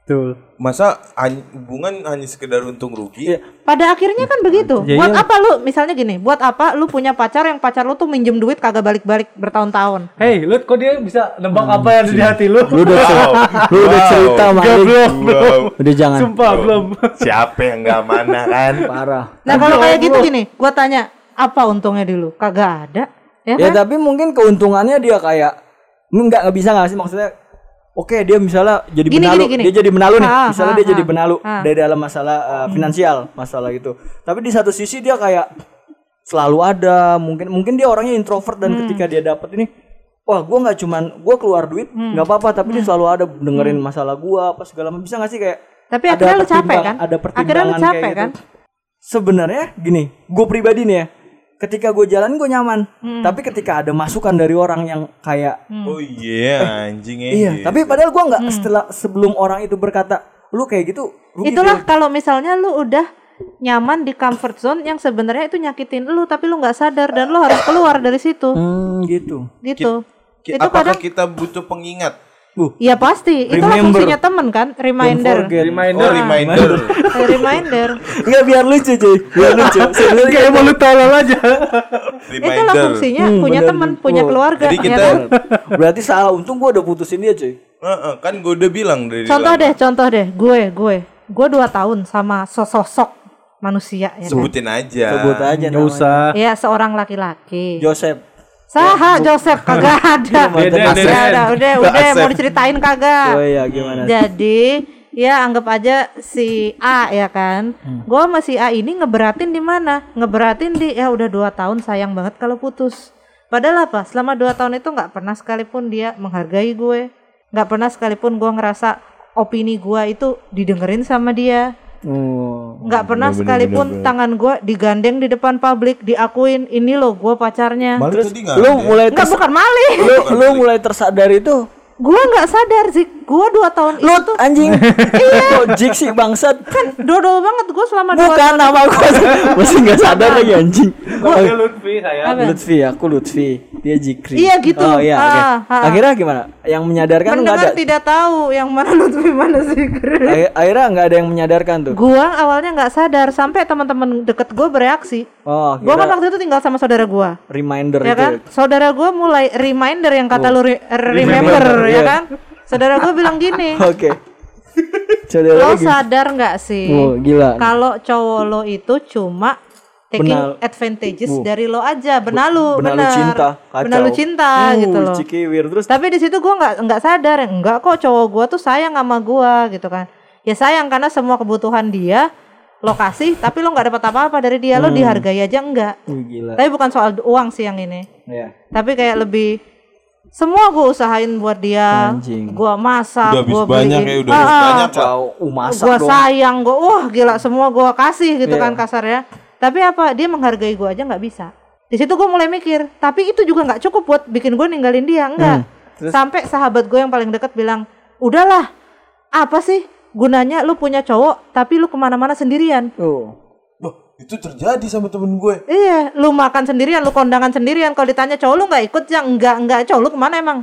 Betul. masa hany- hubungan hanya sekedar untung rugi Iya. Pada akhirnya kan begitu. Ya buat iyalah. apa lu misalnya gini, buat apa lu punya pacar yang pacar lu tuh minjem duit kagak balik-balik bertahun-tahun. Hei, lu kok dia bisa nebak apa yang ada di hati lu? lu udah Wow. lu udah Wow. cerita Enggak, Malik belum. Wow. udah jangan Sumpah belum. siapa yang nggak mana kan parah Nah kalau kayak gitu gini, gua tanya apa untungnya dulu? Kagak ada. Ya ya kan? tapi mungkin keuntungannya dia kayak nggak nggak bisa nggak sih maksudnya Oke dia misalnya jadi Gini, benalu, gini, gini. dia jadi benalu nih. Ah, misalnya ah, dia jadi ah, benalu ah. dari dalam masalah uh, finansial, masalah itu. Tapi di satu sisi dia kayak selalu ada, mungkin mungkin dia orangnya introvert dan Hmm. ketika dia dapat ini, wah gua nggak cuman gua keluar duit Hmm. nggak apa-apa, tapi dia selalu ada dengerin masalah gua apa segala macam. Bisa nggak sih kayak Tapi ada akhirnya lu capek kan? Ada Akhirnya lu pertimbangan capek kayak kan? gitu. Sebenarnya gini, gue pribadi nih ya, ketika gue jalan gue nyaman, Hmm. tapi ketika ada masukan dari orang yang kayak oh iya anjing ya Iya, gitu. tapi padahal gua nggak setelah sebelum orang itu berkata, lu kayak gitu, rugi Itulah Phil." kalau misalnya lu udah nyaman di comfort zone yang sebenarnya itu nyakitin lu tapi lu nggak sadar dan lu harus keluar dari situ. Hmm, gitu. Gitu. Ki- itu apakah kadang kita butuh pengingat Bu, Iya pasti, itulah Remember. fungsinya temen kan, reminder. Reminder. oh reminder [LAUGHS] Eh, reminder. Enggak biar lucu cuy, biar lucu. [LAUGHS] Sebenarnya Kayak mau lu tolol aja. Itulah reminder fungsinya Hmm, punya teman, punya Oh, keluarga. jadi ya kita- kan? berarti salah. Untung gua udah putusin dia cuy. Heeh, kan gue udah bilang dari Contoh deh, contoh deh, gue, gue, gue dua tahun sama sosok manusia ya kan? sebutin aja Sebut aja Enggak namanya. usah. Ya seorang laki-laki Joseph. Saha Joseph kagak [LAUGHS] ada. Beda, Ya beda. udah, udah, udah mau diceritain Oh kagak. iya gimana? Jadi ya anggap aja si A ya kan. Hmm. Gua sama si A ini ngeberatin di mana? Ngeberatin di ya udah dua tahun sayang banget kalau putus. Padahal apa? Selama dua tahun itu nggak pernah sekalipun dia menghargai gue. Nggak pernah sekalipun gua ngerasa opini gua itu didengerin sama dia. Oh. Nggak pernah bener, sekalipun bener, bener. tangan gua digandeng di depan publik, diakuin ini loh gua pacarnya. Tadi nggak Lu ada. mulai Enggak ters- bukan malih. lu, lu mulai tersadar itu Gua nggak sadar sih. Gua dua tahun lu itu tuh anjing [LAUGHS] iya jik sih bangsat dodol banget gua selama dua bukan nama gua masih nggak sadar lagi anjing Oke Lutfi saya. Lutfi aku Lutfi dia Jikri Iya, gitu. oh iya Ah, ah. akhirnya gimana yang menyadarkan nggak ada tidak tahu yang mana Lutfi mana sih. Akhir- akhirnya nggak ada yang menyadarkan tuh gua awalnya nggak sadar sampai teman-teman deket gua bereaksi. oh Gua kan waktu itu tinggal sama saudara gua. reminder Ya itu kan? Saudara gua mulai reminder yang kata lu re- remember, Remember, ya iya. kan? Saudara gua bilang gini, [LAUGHS] oke saudara lo sadar nggak sih? oh gila Kalau cowok lo itu cuma taking Benal- advantages dari lo aja, benalu, benalu benar. cinta kacau Benalu cinta Uh, gitu loh. cikiwir terus Tapi di situ gua nggak nggak sadar, enggak kok cowok gua tuh sayang sama gua gitu kan. Ya sayang karena semua kebutuhan dia lo kasih, tapi lo nggak dapat apa-apa dari dia, Hmm. lo dihargai aja enggak. uh, gila Tapi bukan soal uang sih yang ini. ya Tapi kayak lebih semua gue usahain buat dia, Anjing. gua masak, Udah habis gua banyak beliin. ya, udah Ah, ah. banyak, uh, masak gua dong sayang, gua wah gila semua gua kasih gitu Iya. kan kasarnya. Tapi apa dia menghargai gua aja nggak bisa. Di situ gua mulai mikir, tapi itu juga nggak cukup buat bikin gua ninggalin dia, enggak. Hmm. Sampai sahabat gue yang paling dekat bilang, udahlah, apa sih gunanya lu punya cowok tapi lu ke mana-mana sendirian? oh itu terjadi sama temen gue. Iya, lu makan sendirian, lu kondangan sendirian. Kalau ditanya cowok lu nggak ikut, ya enggak, enggak. Cowok lu ke mana emang?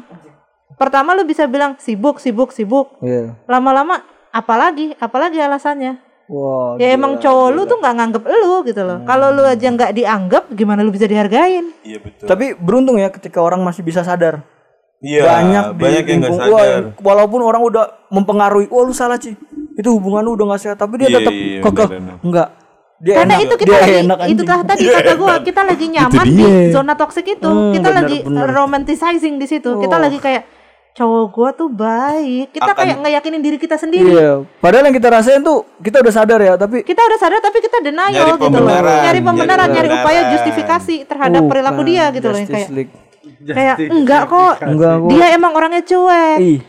Pertama lu bisa bilang sibuk, sibuk, sibuk. iya Lama-lama, apalagi, apalagi alasannya? wah ya emang cowok lu tuh nggak nganggep lu gitu loh. Kalau lu aja nggak dianggap, gimana lu bisa dihargain? Iya betul. tapi beruntung ya ketika orang masih bisa sadar Iya, banyak di banyak yang nggak lingkung- wah, sadar. walaupun orang udah mempengaruhi wah lu salah sih itu hubungan lu udah gak sehat tapi dia Iya, tetap iya, kekeh enggak dia Karena enak itu kita dia lagi, enak itu kah tadi kata gua, kita lagi nyaman di zona toksik itu. Hmm, kita bener, lagi bener. romanticizing di situ. Kita Oh. lagi kayak cowok gua tuh baik. Kita Akan- kayak ngeyakinin diri kita sendiri. iya padahal yang kita rasain tuh kita udah sadar ya tapi kita udah sadar tapi kita denial Nyari gitu loh pembenaran, nyari pembenaran nyari nyari upaya justifikasi terhadap perilaku dia gitu loh yang kayak League. kayak enggak kok enggak kok dia emang orangnya cuek ih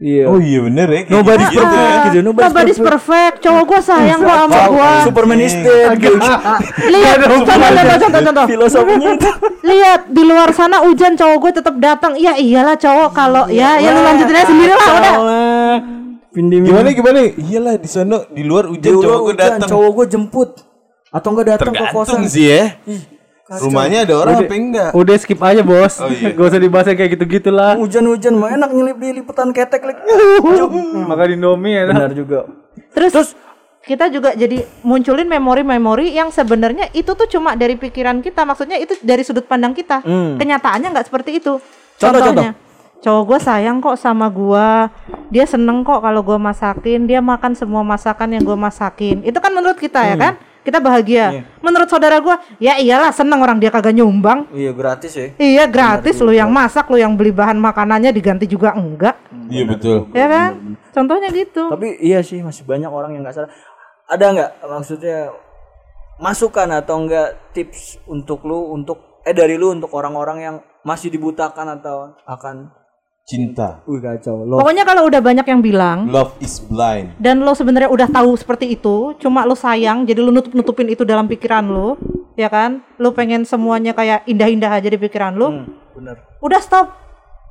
iya. Oh iya bener ya. Nobody's gitu-gitu perfect ya. gitu nobody's nobody's perfect. cowok gua sayang kok sama gua. Superman is dead gitu. lihat. Contoh contoh contoh contoh filosofinya. Itu lihat di luar sana hujan cowok gue tetap datang. Iya iyalah cowok. Kalau ya ya lu lanjutin aja sendiri lah udah. Pindim Gimana gimana? Iyalah di sana di luar hujan cowok gue datang. cowok gue jemput. Atau enggak datang ke kosan. Tergantung sih ya. Kacau. Rumahnya ada orang apa enggak? Udah skip aja bos. Oh, iya. Gak usah dibahas kayak gitu-gitu lah. hujan-hujan mah enak nyelip di liputan ketek lagi Makan Indomie ya. benar juga terus kita juga jadi munculin memori-memori yang sebenarnya itu tuh cuma dari pikiran kita maksudnya itu dari sudut pandang kita Hmm. kenyataannya nggak seperti itu Contoh, contohnya cowok gue sayang kok sama gua. Dia seneng kok kalau gua masakin. Dia makan semua masakan yang gua masakin. Itu kan menurut kita Hmm. ya kan? Kita bahagia. Menurut saudara gua ya iyalah seneng orang dia kagak nyumbang. Iya gratis ya. Iya gratis. Lu yang masak lu yang beli bahan makanannya diganti juga enggak. Iya betul. ya kan? Contohnya gitu. Tapi iya sih masih banyak orang yang nggak sadar ada nggak maksudnya masukan atau enggak tips untuk lu untuk eh dari lu untuk orang-orang yang masih dibutakan atau akan Cinta. wih kacau lo pokoknya kalau udah banyak yang bilang Love is blind. dan lo sebenarnya udah tahu seperti itu, cuma lo sayang, jadi lo nutup nutupin itu dalam pikiran lo, ya kan? Lo pengen semuanya kayak indah-indah aja di pikiran lo. bener Udah stop,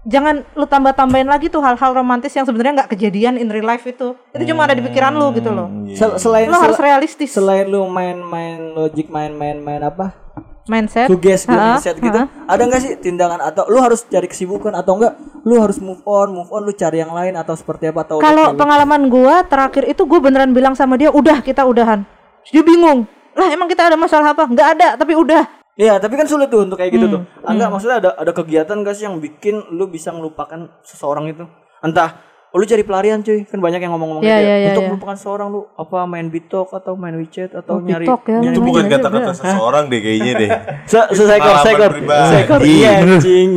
jangan lo tambah tambahin lagi tuh hal-hal romantis yang sebenarnya nggak kejadian in real life itu. Itu cuma ada di pikiran lo gitu loh. Sel- selain Lo harus realistis, selain lu main-main logik main-main main apa mindset. suges gitu Ha-ha, mindset gitu ha-ha. ada nggak sih tindakan atau lu harus cari kesibukan atau enggak lu harus move on move on lu cari yang lain atau seperti apa atau Kalau lu- pengalaman gua terakhir itu gue beneran bilang sama dia, udah kita udahan. Dia bingung, lah emang kita ada masalah apa? Nggak ada, tapi udah. Iya, tapi kan sulit tuh untuk kayak gitu tuh. Hmm, Enggak, maksudnya ada ada kegiatan gak sih yang bikin lu bisa melupakan seseorang itu? Entah Oh, lu cari pelarian cuy kan banyak yang ngomong-ngomong Iya, gitu ya. iya, iya, untuk iya. melupakan seorang lu apa main bitok atau main WeChat atau Oh, nyari ya, nyari Itu bukan iya, kata-kata seseorang deh kayaknya deh. [LAUGHS] Se- se- seekor Pengalaman seekor pribadi. seekor iya anjing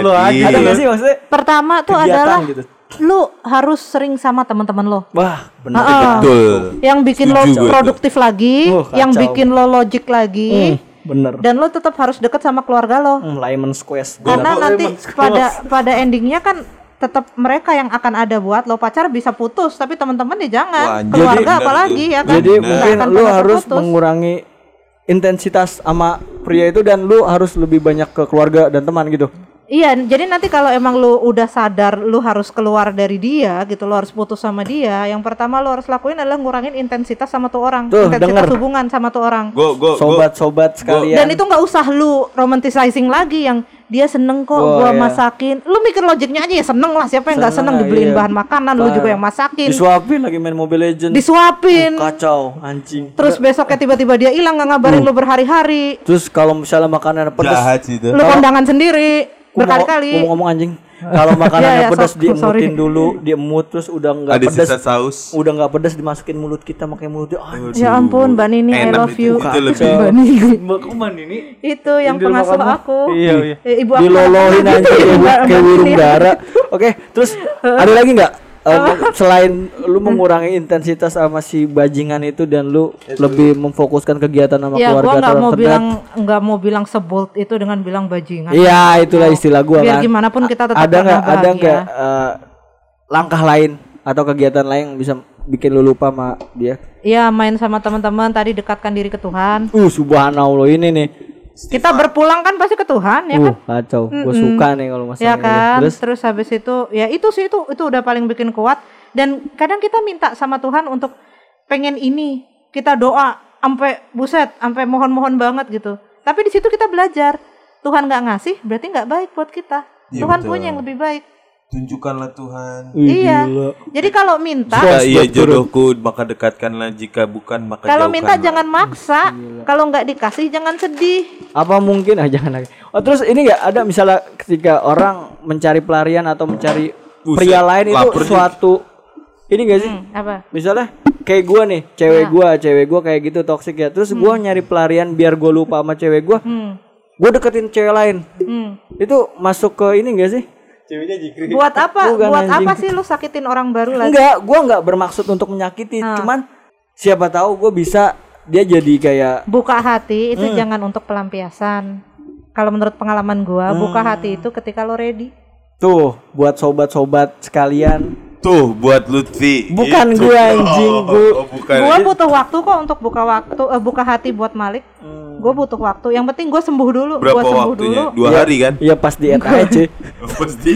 lu aja ada nggak sih maksudnya Pertama tuh adalah gitu. lu harus sering sama teman-teman lo. wah benar Ah, Betul. Yang bikin lo Setuju tuh. produktif lagi, Uh, kacau. yang bikin lo logik lagi, bener dan lo tetap harus deket sama keluarga lo. hmm, lemon squash Karena nanti pada pada endingnya kan tetap mereka yang akan ada buat lo. Pacar bisa putus tapi teman-teman ya jangan. Wah, keluarga Jadi- apalagi ya kan? Jadi mungkin pernah harus terputus. mengurangi intensitas sama pria itu dan lu harus lebih banyak ke keluarga dan teman gitu Iya, jadi nanti kalau emang lu udah sadar lu harus keluar dari dia gitu, lu harus putus sama dia. Yang pertama lu harus lakuin adalah ngurangin intensitas sama tuh orang, Tuh, intensitas denger. hubungan sama tuh orang. Gue gue sobat-sobat sekalian Dan itu nggak usah lu romanticizing lagi yang dia seneng kok Oh, gua iya. masakin. Lu mikir logiknya aja ya seneng lah, siapa yang nggak Seneng seneng dibeliin iya. bahan makanan, lu juga yang masakin, disuapin lagi main Mobile Legends disuapin. kacau anjing Terus besoknya tiba-tiba dia hilang nggak Uh. ngabarin lu berhari-hari. terus kalau misalnya makanan jahat itu. Lu kondangan sendiri berkali-kali. gua mau ngomong anjing [LAUGHS] kalau makanannya Ya, ya, pedas diemutin sorry. dulu diemut terus udah nggak Ada pedas saus. udah nggak pedas dimasukin mulut kita makanya mulutnya anjing Ya ampun, Mbak Nini, I love itu. you. Itu lebih. Mbak Nini. Mbak Kuman ini Itu yang pengasuh aku. Iya, iya. Eh, Ibu aku. dilolohin aja kayak, burung dara oke terus ada lagi nggak Eh, selain lu mengurangi intensitas sama si bajingan itu dan lu lebih memfokuskan kegiatan sama Ya, keluarga gua atau mau terdekat? bilang nggak mau bilang sebold itu dengan bilang bajingan. Iya, itulah istilah gua Biar kan. gimana pun kita tetap ada nggak ada bahagia. nggak eh, langkah lain atau kegiatan lain yang bisa bikin lu lupa sama dia? Iya, main sama teman-teman tadi dekatkan diri ke Tuhan. Uh, subhanallah ini nih. Kita berpulang kan pasti ke Tuhan ya Uh, kan? kacau. Gue suka nih kalau masalah Ya kan? Terus Terus habis itu ya itu sih itu itu udah paling bikin kuat dan kadang kita minta sama Tuhan untuk pengen ini. Kita doa sampai buset, sampai mohon-mohon banget gitu. Tapi di situ kita belajar. Tuhan nggak ngasih berarti nggak baik buat kita. Iya, Tuhan betul. punya yang lebih baik. Tunjukkanlah Tuhan. Iya. gila. Jadi kalau minta Jika ia jodohku maka dekatkanlah jika bukan maka kalau minta jangan maksa. Kalau nggak dikasih jangan sedih. apa mungkin ah jangan lagi. Oh, terus ini nggak ada misalnya ketika orang mencari pelarian atau mencari Buset, pria lain itu nih. suatu ini gak sih? Hmm, apa? Misalnya kayak gua nih, cewek gua, cewek gua kayak gitu toksik ya. Terus gua nyari pelarian biar gua lupa sama cewek gua. Hmm. Gua deketin cewek lain. Hmm. Itu masuk ke ini gak sih? Buat apa? Bukan, Buat anjing. apa sih lu sakitin orang baru lagi? Enggak, gua nggak bermaksud untuk menyakiti. Ah. Cuman siapa tahu gua bisa dia jadi kayak Buka hati Hmm. itu jangan untuk pelampiasan. Kalau menurut pengalaman gua, Hmm. buka hati itu ketika lo ready. tuh buat sobat-sobat sekalian. Tuh buat Lutfi. Bukan Itu. gua, anjing, Oh, gua- oh, bukan. Gua butuh waktu kok untuk buka waktu, eh, buka hati buat Malik. Gua butuh waktu. Yang penting gua sembuh dulu. Hmm. Berapa gua sembuh waktunya? dulu. Dua hari kan? Iya pas diet aja. [LAUGHS] Pasti.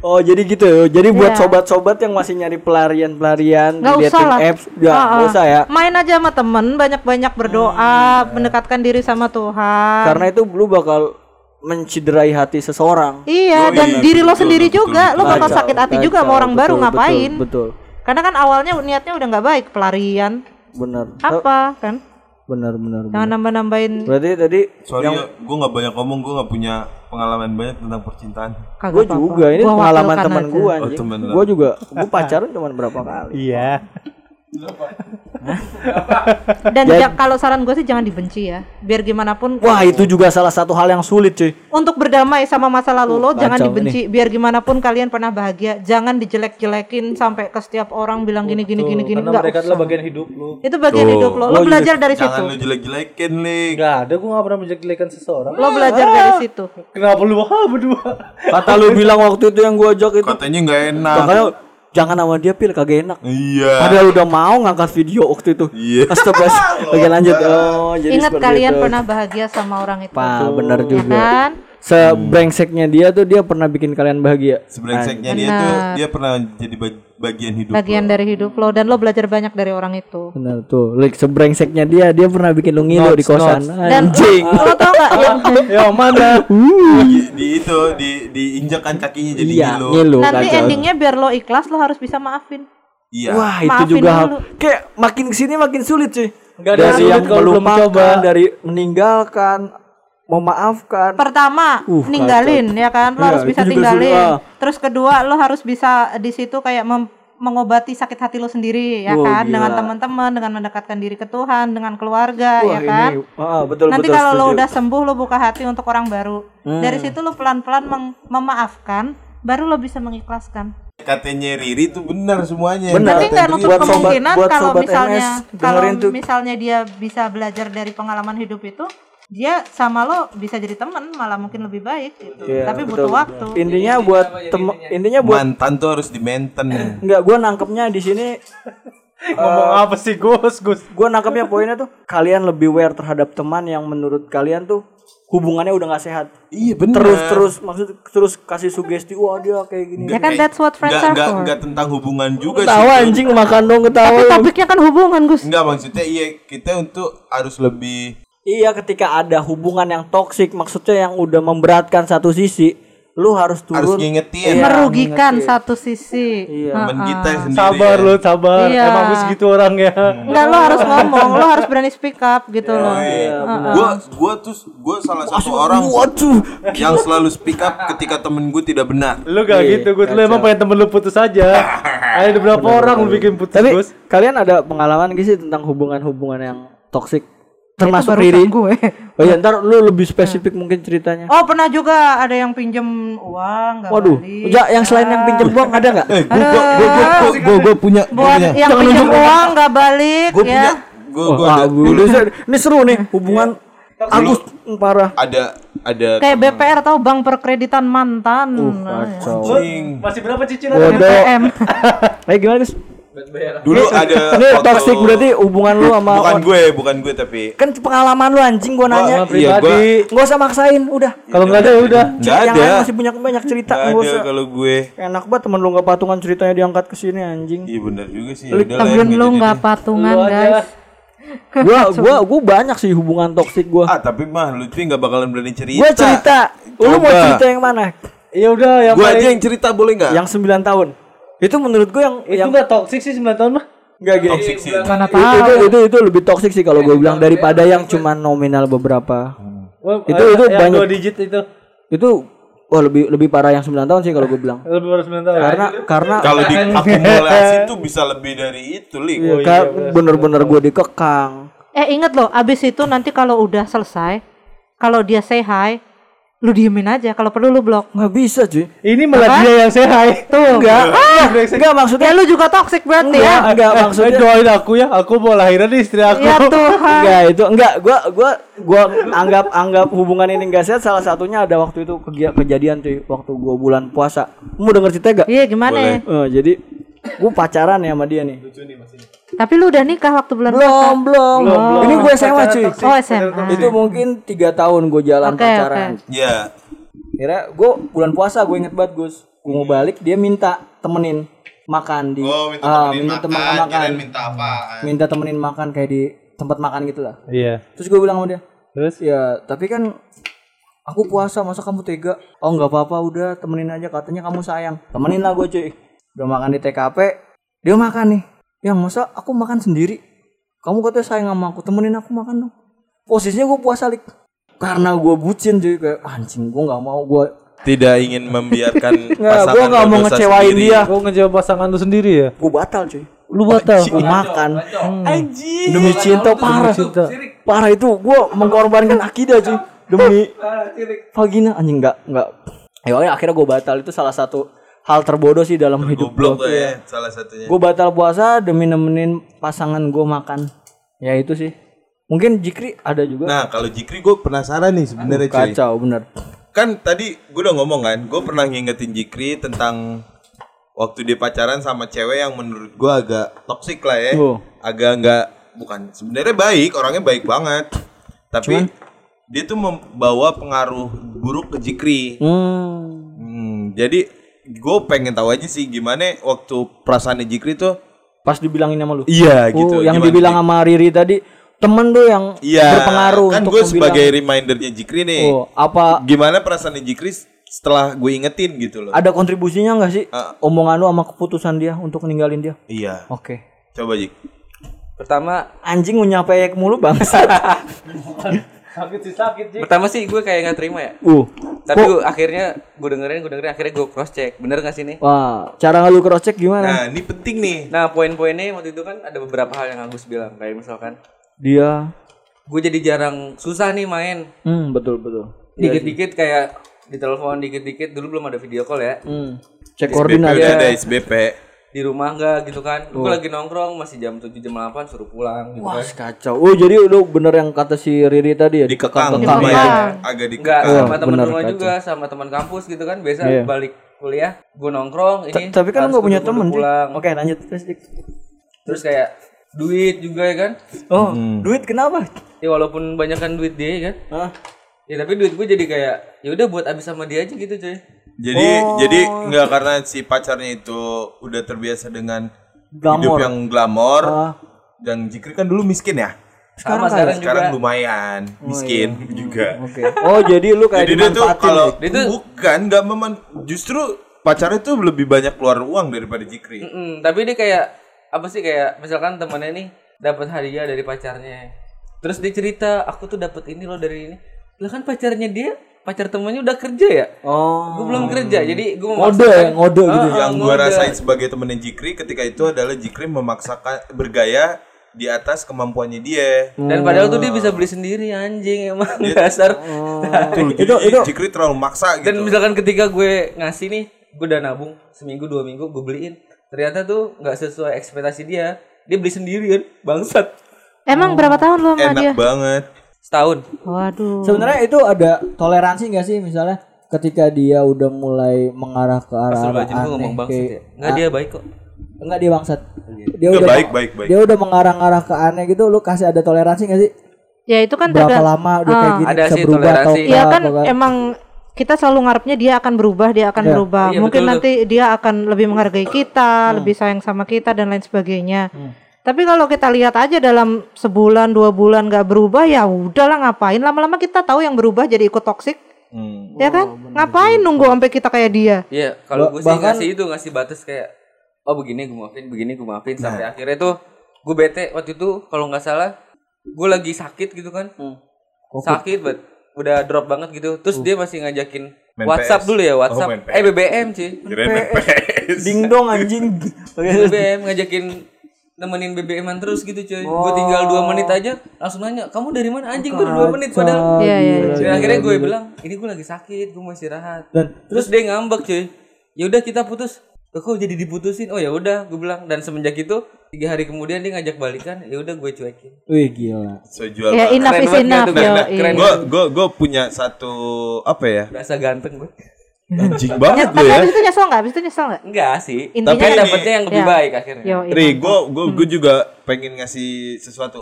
Oh jadi gitu. Jadi buat Iya. sobat-sobat yang masih nyari pelarian-pelarian di usah dating lah. apps, ya ah. nggak usah ya. Main aja sama temen, banyak-banyak berdoa, mendekatkan diri sama Tuhan. Karena itu lu bakal menciderai hati seseorang. Iya, Oh, dan iya, diri lo betul, sendiri betul, juga, lo bakal Kacau, sakit hati juga sama kacau, orang baru betul, ngapain? Betul, betul. Karena kan awalnya niatnya udah nggak baik, pelarian. benar. Apa kan? Benar, benar. benar. Jangan nambah-nambahin Berarti tadi Sorry ya, gue nggak banyak ngomong, gue nggak punya pengalaman banyak tentang percintaan. gue juga ini Gua pengalaman wakilkan teman gue Oh, lo. gue juga gue pacaran cuma berapa kali. Iya. [LAUGHS] Dan ja- kalau saran gue sih jangan dibenci ya. Biar gimana pun Wah, itu juga salah satu hal yang sulit, cuy. untuk berdamai sama masa lalu lo jangan dibenci. Biar gimana pun kalian pernah bahagia, jangan dijelek-jelekin sampai ke setiap orang bilang gini gini gini gini. Karena Enggak mereka usah. adalah bagian hidup lu. Itu bagian Tuh. hidup lo. Lo Oh, belajar dari situ. Jangan lu jelek-jelekin, Lik. Enggak ada gua enggak pernah menjelek-jelekan seseorang. Lo belajar dari situ. Kenapa lu ah, [LAUGHS] berdua? Kata lu bilang waktu itu yang gue ajak itu, Katanya nggak enak. makanya jangan sama dia pil kagak enak. Iya. Padahal udah mau ngangkat video waktu itu. Iya. Astaga. [LAUGHS] Oke lanjut. Oh, jadi Ingat kalian itu. pernah bahagia sama orang itu. Pak, benar Ya juga. kan? Sebrengseknya dia tuh dia pernah bikin kalian bahagia. Sebrengseknya dia tuh dia pernah jadi bagian hidup. Bagian dari hidup lo dan lo belajar banyak dari orang itu. Benar tuh. Like sebrengseknya dia dia pernah bikin lu ngilu di kosan. Dan Anjing. lo tau gak yang [LAUGHS] Yang mana? di, di itu di diinjakan kakinya jadi Iya, ngilu. ngilu nanti kacau. endingnya biar lo ikhlas lo harus bisa maafin. Iya. Wah, itu Maafin juga hal. dulu. Kayak makin ke sini makin sulit cuy. Ada yang dari yang belum melupakan, coba. dari meninggalkan. Memaafkan. Pertama, Uh, ninggalin ya kan, lo Iya, harus bisa tinggalin. sulit, ah. Terus kedua, lo harus bisa di situ kayak mem- mengobati sakit hati lo sendiri ya Wah, kan, gila. dengan teman-teman, dengan mendekatkan diri ke Tuhan, dengan keluarga Wah, ya kan. ini ah, betul Nanti betul. kalau lo setuju. udah sembuh, lo buka hati untuk orang baru. Hmm. Dari situ lo pelan-pelan memaafkan, baru lo bisa mengikhlaskan. Katanya Riri itu benar semuanya. Benar. Tapi nggak nutup Buat sobat- kemungkinan buat kalau sobat misalnya MS, kalau tuh. misalnya dia bisa belajar dari pengalaman hidup itu, dia sama lo bisa jadi teman, malah mungkin lebih baik gitu. Iya, Tapi betul, butuh waktu. Intinya buat tem intinya buat Mantan tuh harus di maintain. enggak [CLEARS THROAT] gua nangkepnya di sini [LAUGHS] Ngomong apa sih Gus? Gus. gua nangkepnya poinnya tuh kalian lebih aware terhadap teman yang menurut kalian tuh hubungannya udah nggak sehat. iya benar. Terus terus maksud terus kasih sugesti wah dia kayak gini. Ya kan that's what friends Enggak are enggak for. enggak tentang hubungan juga Ketawa sih. anjing makan dong ketawa. Tapi topiknya kan hubungan, Gus. Enggak maksudnya iya kita untuk harus lebih Iya ketika ada hubungan yang toksik maksudnya yang udah memberatkan satu sisi, lu harus turun. harus ngingetin. Iya, Merugikan ngingetin. satu sisi. Iya. Temen kita sendiri. Sabar ya. lu, sabar. Iya. Emang Gus gitu orangnya. Enggak lo harus ngomong, lo harus berani speak up gitu loh. Iya, gua gua tuh gua salah satu orang Waduh. yang selalu speak up ketika temen gue tidak benar. Lu gak Iya, gitu, Gus. Lu emang pengen temen lu putus aja. Ada beberapa orang lu bikin putus, Tapi Gus. kalian ada pengalaman gak sih tentang hubungan-hubungan yang toksik? Termasuk Riri. gue. Oh iya, ntar lu lebih spesifik mungkin ceritanya. Oh pernah juga ada yang pinjem uang nggak Waduh, balik. ja, yang selain yang pinjam uang ada nggak? Eh, gua gua gua gua gua, gua, gua punya gua Buat punya yang pinjem uang nggak balik gua ya. punya gua gua Wah, ada dulu ini seru nih hubungan Agus parah. ada ada Kayak BPR tahu bank perkreditan mantan. Uh, Nah, Kacau. anjing. Masih berapa cicilan? BPM. [LAUGHS] Eh gimana guys? Dulu ada [LAUGHS] Ini waktu- toxic berarti hubungan lu sama bukan gue, bukan gue tapi kan pengalaman lu anjing gua nanya. Gua- iya, gua- Pribadi. Nggak usah maksain, udah. Kalau nggak ada ya udah. Nggak yang ada. lain masih punya banyak cerita, Nggak nggak ada kalau gue. Enak banget temen lu nggak patungan ceritanya diangkat ke sini anjing. Iya benar juga sih. Temen lu deh. patungan Lu aja. guys. [LAUGHS] gua gua gua banyak sih hubungan toksik gua. Ah tapi mah Lutfi nggak bakalan berani cerita. Gua cerita. Lu mau Coba. cerita yang mana? Ya udah yang Gue aja paling- yang cerita boleh nggak? Yang 9 tahun. Itu menurut gua yang itu yang nggak toxic sih 9 tahun mah. enggak gini. toxic sih. Mana Itu, itu itu itu lebih toksik sih kalau gue bilang daripada yang cuma nominal beberapa. Wah, Itu- eh, itu yang banyak. dua digit itu. Itu wah lebih lebih parah yang 9 tahun sih kalau gue bilang. Lebih baru 9 tahun. Karena karena Kalau [LAUGHS] diakumulasi tuh bisa lebih dari itu, Lik. Iya, ka- bener-bener gue dikekang. Eh inget loh, abis itu nanti kalau udah selesai, kalau dia say hi, lu diemin aja. Kalau perlu lu blok. Nggak bisa cuy. Ini malah dia yang sehat. Tuh. Enggak. enggak maksudnya Ya lu juga toxic berarti enggak, ya. enggak Eh, maksudnya doain aku ya, aku mau lahiran di istri aku. Ya Tuhan. enggak itu enggak gua gua gua anggap anggap hubungan ini enggak sehat salah satunya ada waktu itu kejadian cuy waktu gua bulan puasa. Mau denger cerita enggak? Iya gimana ya? Eh, jadi gua pacaran ya sama dia nih. Tapi lu udah nikah waktu bulan Belum, belum. Belum. Ini gue SMA cuy. Oh SMA. Itu mungkin tiga tahun gue jalan Oke, pacaran. Ya. Kira gue bulan puasa gue inget banget Gus. Gue mau balik dia minta temenin makan di Oh, minta ah, temenin minta temen makan, makan. kirain minta apaan. Minta temenin makan kayak di tempat makan gitu lah. Iya. Terus gue bilang sama dia, Terus ya tapi kan aku puasa masa kamu tega? Oh nggak apa-apa udah temenin aja katanya kamu sayang. Temenin lah gue cuy. Udah makan di TKP, dia makan nih. Yang masa aku makan sendiri? Kamu katanya sayang sama aku, temenin aku makan dong. Posisinya gue puasa lik. Karena gue bucin cuy kayak anjing gue nggak mau gue Tidak ingin membiarkan [LAUGHS] Nggak, pasangan gua nggak mau ngecewain sendiri. dia. kau ngejawab pasangan lu sendiri ya? gue batal cuy. Lu batal. Gue makan Anjing. demi cinta parah. cinta. Parah itu gue mengorbankan akidah cuy demi vagina anjing nggak nggak. Ya akhirnya gue batal itu salah satu hal terbodoh sih dalam hidup Goblok gue. tuh ya salah satunya. Gue batal puasa demi nemenin pasangan gue makan. Ya itu sih. Mungkin Jikri ada juga. Nah, kalau Jikri gue penasaran nih sebenarnya cuy. Kacau bener. Kan tadi gue udah ngomong kan, gue pernah ngingetin Jikri tentang waktu dia pacaran sama cewek yang menurut gue agak toksik lah ya. Oh. Agak nggak bukan sebenarnya baik, orangnya baik banget. Tapi dia tuh membawa pengaruh buruk ke Jikri. Hmm. Hmm, jadi gue pengen tahu aja sih gimana waktu perasaan Jikri tuh Pas dibilangin sama lu. iya Oh, gitu. yang Gimana, dibilang sama Riri tadi temen tuh yang Iya, berpengaruh kan untuk gue sebagai remindernya Jikri nih. oh, apa Gimana perasaan Jikri setelah gue ingetin gitu loh. ada kontribusinya nggak sih Ah. omongan lu sama keputusan dia untuk ninggalin dia? Iya. Oke. Coba Jik. Pertama anjing menyapa mulu bangsa. [LAUGHS] Sakit sih sakit sih. Pertama sih gue kayak nggak terima ya. Uh. Tapi gua- akhirnya gue dengerin, gue dengerin, akhirnya gue cross check. Bener gak sih nih? Wah, cara lu cross check gimana? Nah, ini penting nih. Nah poin-poinnya waktu itu kan ada beberapa hal yang Agus bilang kayak misalkan Dia gue jadi jarang susah nih main. hmm betul betul. Dikit-dikit kayak di telepon dikit-dikit dulu belum ada video call ya. Hmm. Cek koordinat. udah ada SBP. Di rumah enggak gitu kan. Gue lagi nongkrong masih jam 7 jam 8 suruh pulang gitu Wah, kan. kacau. Oh, jadi lu bener yang kata si Riri tadi ya Dikekang, dikekang. lumayan. Dikekang. Agak Enggak dikekang. sama teman rumah kacau. juga sama teman kampus gitu kan. Biasa Iya. balik kuliah gue nongkrong ini. Tapi kan lu harus gak punya temen pulang. Oke, lanjut terus. Terus kayak duit juga ya kan. Oh, duit kenapa? Ya walaupun banyakan duit dia kan. Hah? Ya tapi duit gue jadi kayak ya udah buat habis sama dia aja gitu cuy. Jadi Oh. jadi nggak karena si pacarnya itu udah terbiasa dengan hidup Glamor. yang glamor. Ah. Dan Jikri kan dulu miskin ya. Sama sekarang, Sekarang juga. lumayan miskin juga. Oke. Oh, jadi lu kayak Jadi dia tuh kalau? Dia tuh- bukan nggak meman justru pacarnya tuh lebih banyak keluar uang daripada Jikri. Mm-mm, tapi dia kayak apa sih kayak misalkan temannya nih dapat hadiah dari pacarnya. Terus dia cerita, aku tuh dapat ini loh dari ini. Lah kan pacarnya dia, pacar temannya udah kerja ya. Oh. Gue belum kerja, jadi gue Ngode ya, ngode gitu. Ah, yang gua ngode. rasain sebagai temennya Jikri ketika itu adalah Jikri memaksakan bergaya di atas kemampuannya dia. Dan padahal tuh dia bisa beli sendiri anjing emang [LAUGHS] dasar. Tuh, jadi Jikri terlalu maksa gitu. Dan misalkan ketika gue ngasih nih, gue udah nabung seminggu dua minggu gue beliin. Ternyata tuh nggak sesuai ekspektasi dia. Dia beli sendiri kan, bangsat. Emang berapa tahun lo sama Enak dia? banget. Setahun. Waduh. Sebenarnya itu ada toleransi gak sih misalnya ketika dia udah mulai mengarah ke arah gue ngomong aneh bangsat kayak ya. Nggak dia baik kok. enggak dia bangsat. Dia Nggak, udah baik, baik, baik. Dia udah mengarah-arah ke aneh gitu lu kasih ada toleransi gak sih? Ya itu kan Berapa lama udah kayak Ah. gini Ada bisa sih berubah atau toleransi. Iya enggak, kan atau enggak? emang kita selalu ngarepnya dia akan berubah, dia akan Iya. berubah. Iya, Mungkin betul nanti dia akan lebih menghargai kita, Hmm. lebih sayang sama kita dan lain sebagainya. Tapi kalau kita lihat aja dalam sebulan dua bulan nggak berubah ya udahlah ngapain lama-lama kita tahu yang berubah jadi ikut toksik Hmm. ya kan ngapain nunggu sampai kita kayak dia Iya, kalau gue sih bahkan- ngasih itu ngasih batas kayak oh begini gue maafin, begini gue maafin sampai akhirnya tuh gue bete waktu itu kalau nggak salah gue lagi sakit gitu kan. Sakit banget. Udah drop banget gitu. Terus dia masih ngajakin Main WhatsApp PS. dulu ya, Oh, WhatsApp. PS. eh BBM sih. Kirain main PS. ding dong anjing. [LAUGHS] BBM ngajakin nemenin BBM-an terus gitu cuy. Gue tinggal dua menit aja langsung nanya, "Kamu dari mana?" Anjing baru dua menit padahal. Iya, iya, gila, akhirnya gue bilang, "Ini gue lagi sakit, gue mau istirahat." Dan Terus dia ngambek cuy. Ya udah kita putus. Kok jadi diputusin? Oh ya udah, gue bilang. Dan semenjak itu tiga hari kemudian dia ngajak balikan. Ya udah gue cuekin. wih gila. So jual ya enough Keren is enough. Gue gue gue punya satu apa ya? Berasa ganteng gue. [LAUGHS] Anjing banget lo tapi ya. abis itu nyesel nggak abis itu nyesel nggak Enggak sih. Intinya Tapi ini- dapetnya yang lebih ya. baik akhirnya. yo iya. Ri, gue gue gue juga pengen ngasih sesuatu.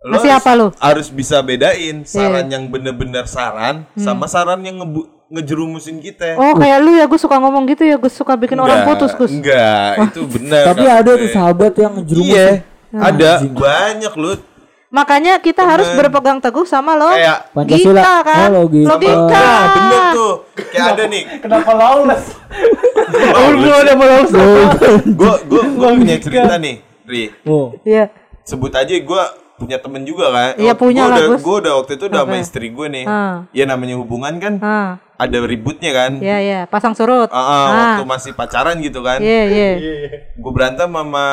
Lo Ngasih harus- apa lo? Harus bisa bedain saran yang bener-bener saran sama saran yang ngebu ngejerumusin kita. oh kayak lu ya gue suka ngomong gitu ya gue suka bikin orang putus Gus Enggak, itu benar. Tapi ada tuh sahabat yang jerumus. Iya, ada banyak lu. Makanya kita harus berpegang teguh sama lo Kayak Pancasila. Logika kan Oh, logika. logika Nah, bener tuh. Kayak ada nih. Kenapa lawless? Gue udah mau lawless. gue gue punya cerita nih, Ri. Oh. Iya Sebut aja gue punya temen juga kan. Iya, punya Gua lah, udah. Gue udah waktu itu udah sama Oke. istri gue nih. Ah. Ya namanya hubungan kan ah ada ributnya kan. ya ya pasang surut Ah, ah, waktu masih pacaran gitu kan. iya iya Gue berantem sama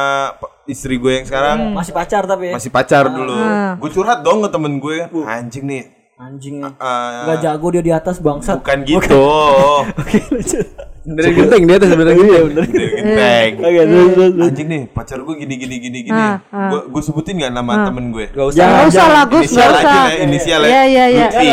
istri gue yang sekarang. Masih pacar tapi ya. Masih pacar dulu. Ah. Gue curhat dong ke temen gue. Anjing nih. Anjing. ah, Gak jago dia di atas bangsat. bukan gitu. [LAUGHS] Oke, lanjut. Dari genteng dia tuh sebenarnya. Iya bener. Genteng. Terus terus. terus. Anjing nih, pacar gue gini gini gini gini. Ah, ah. Gue gue sebutin gak nama temen gue? Gak usah. Nggak usah lah nggak aja usah lah, inisial Iya, iya, iya. Lutfi.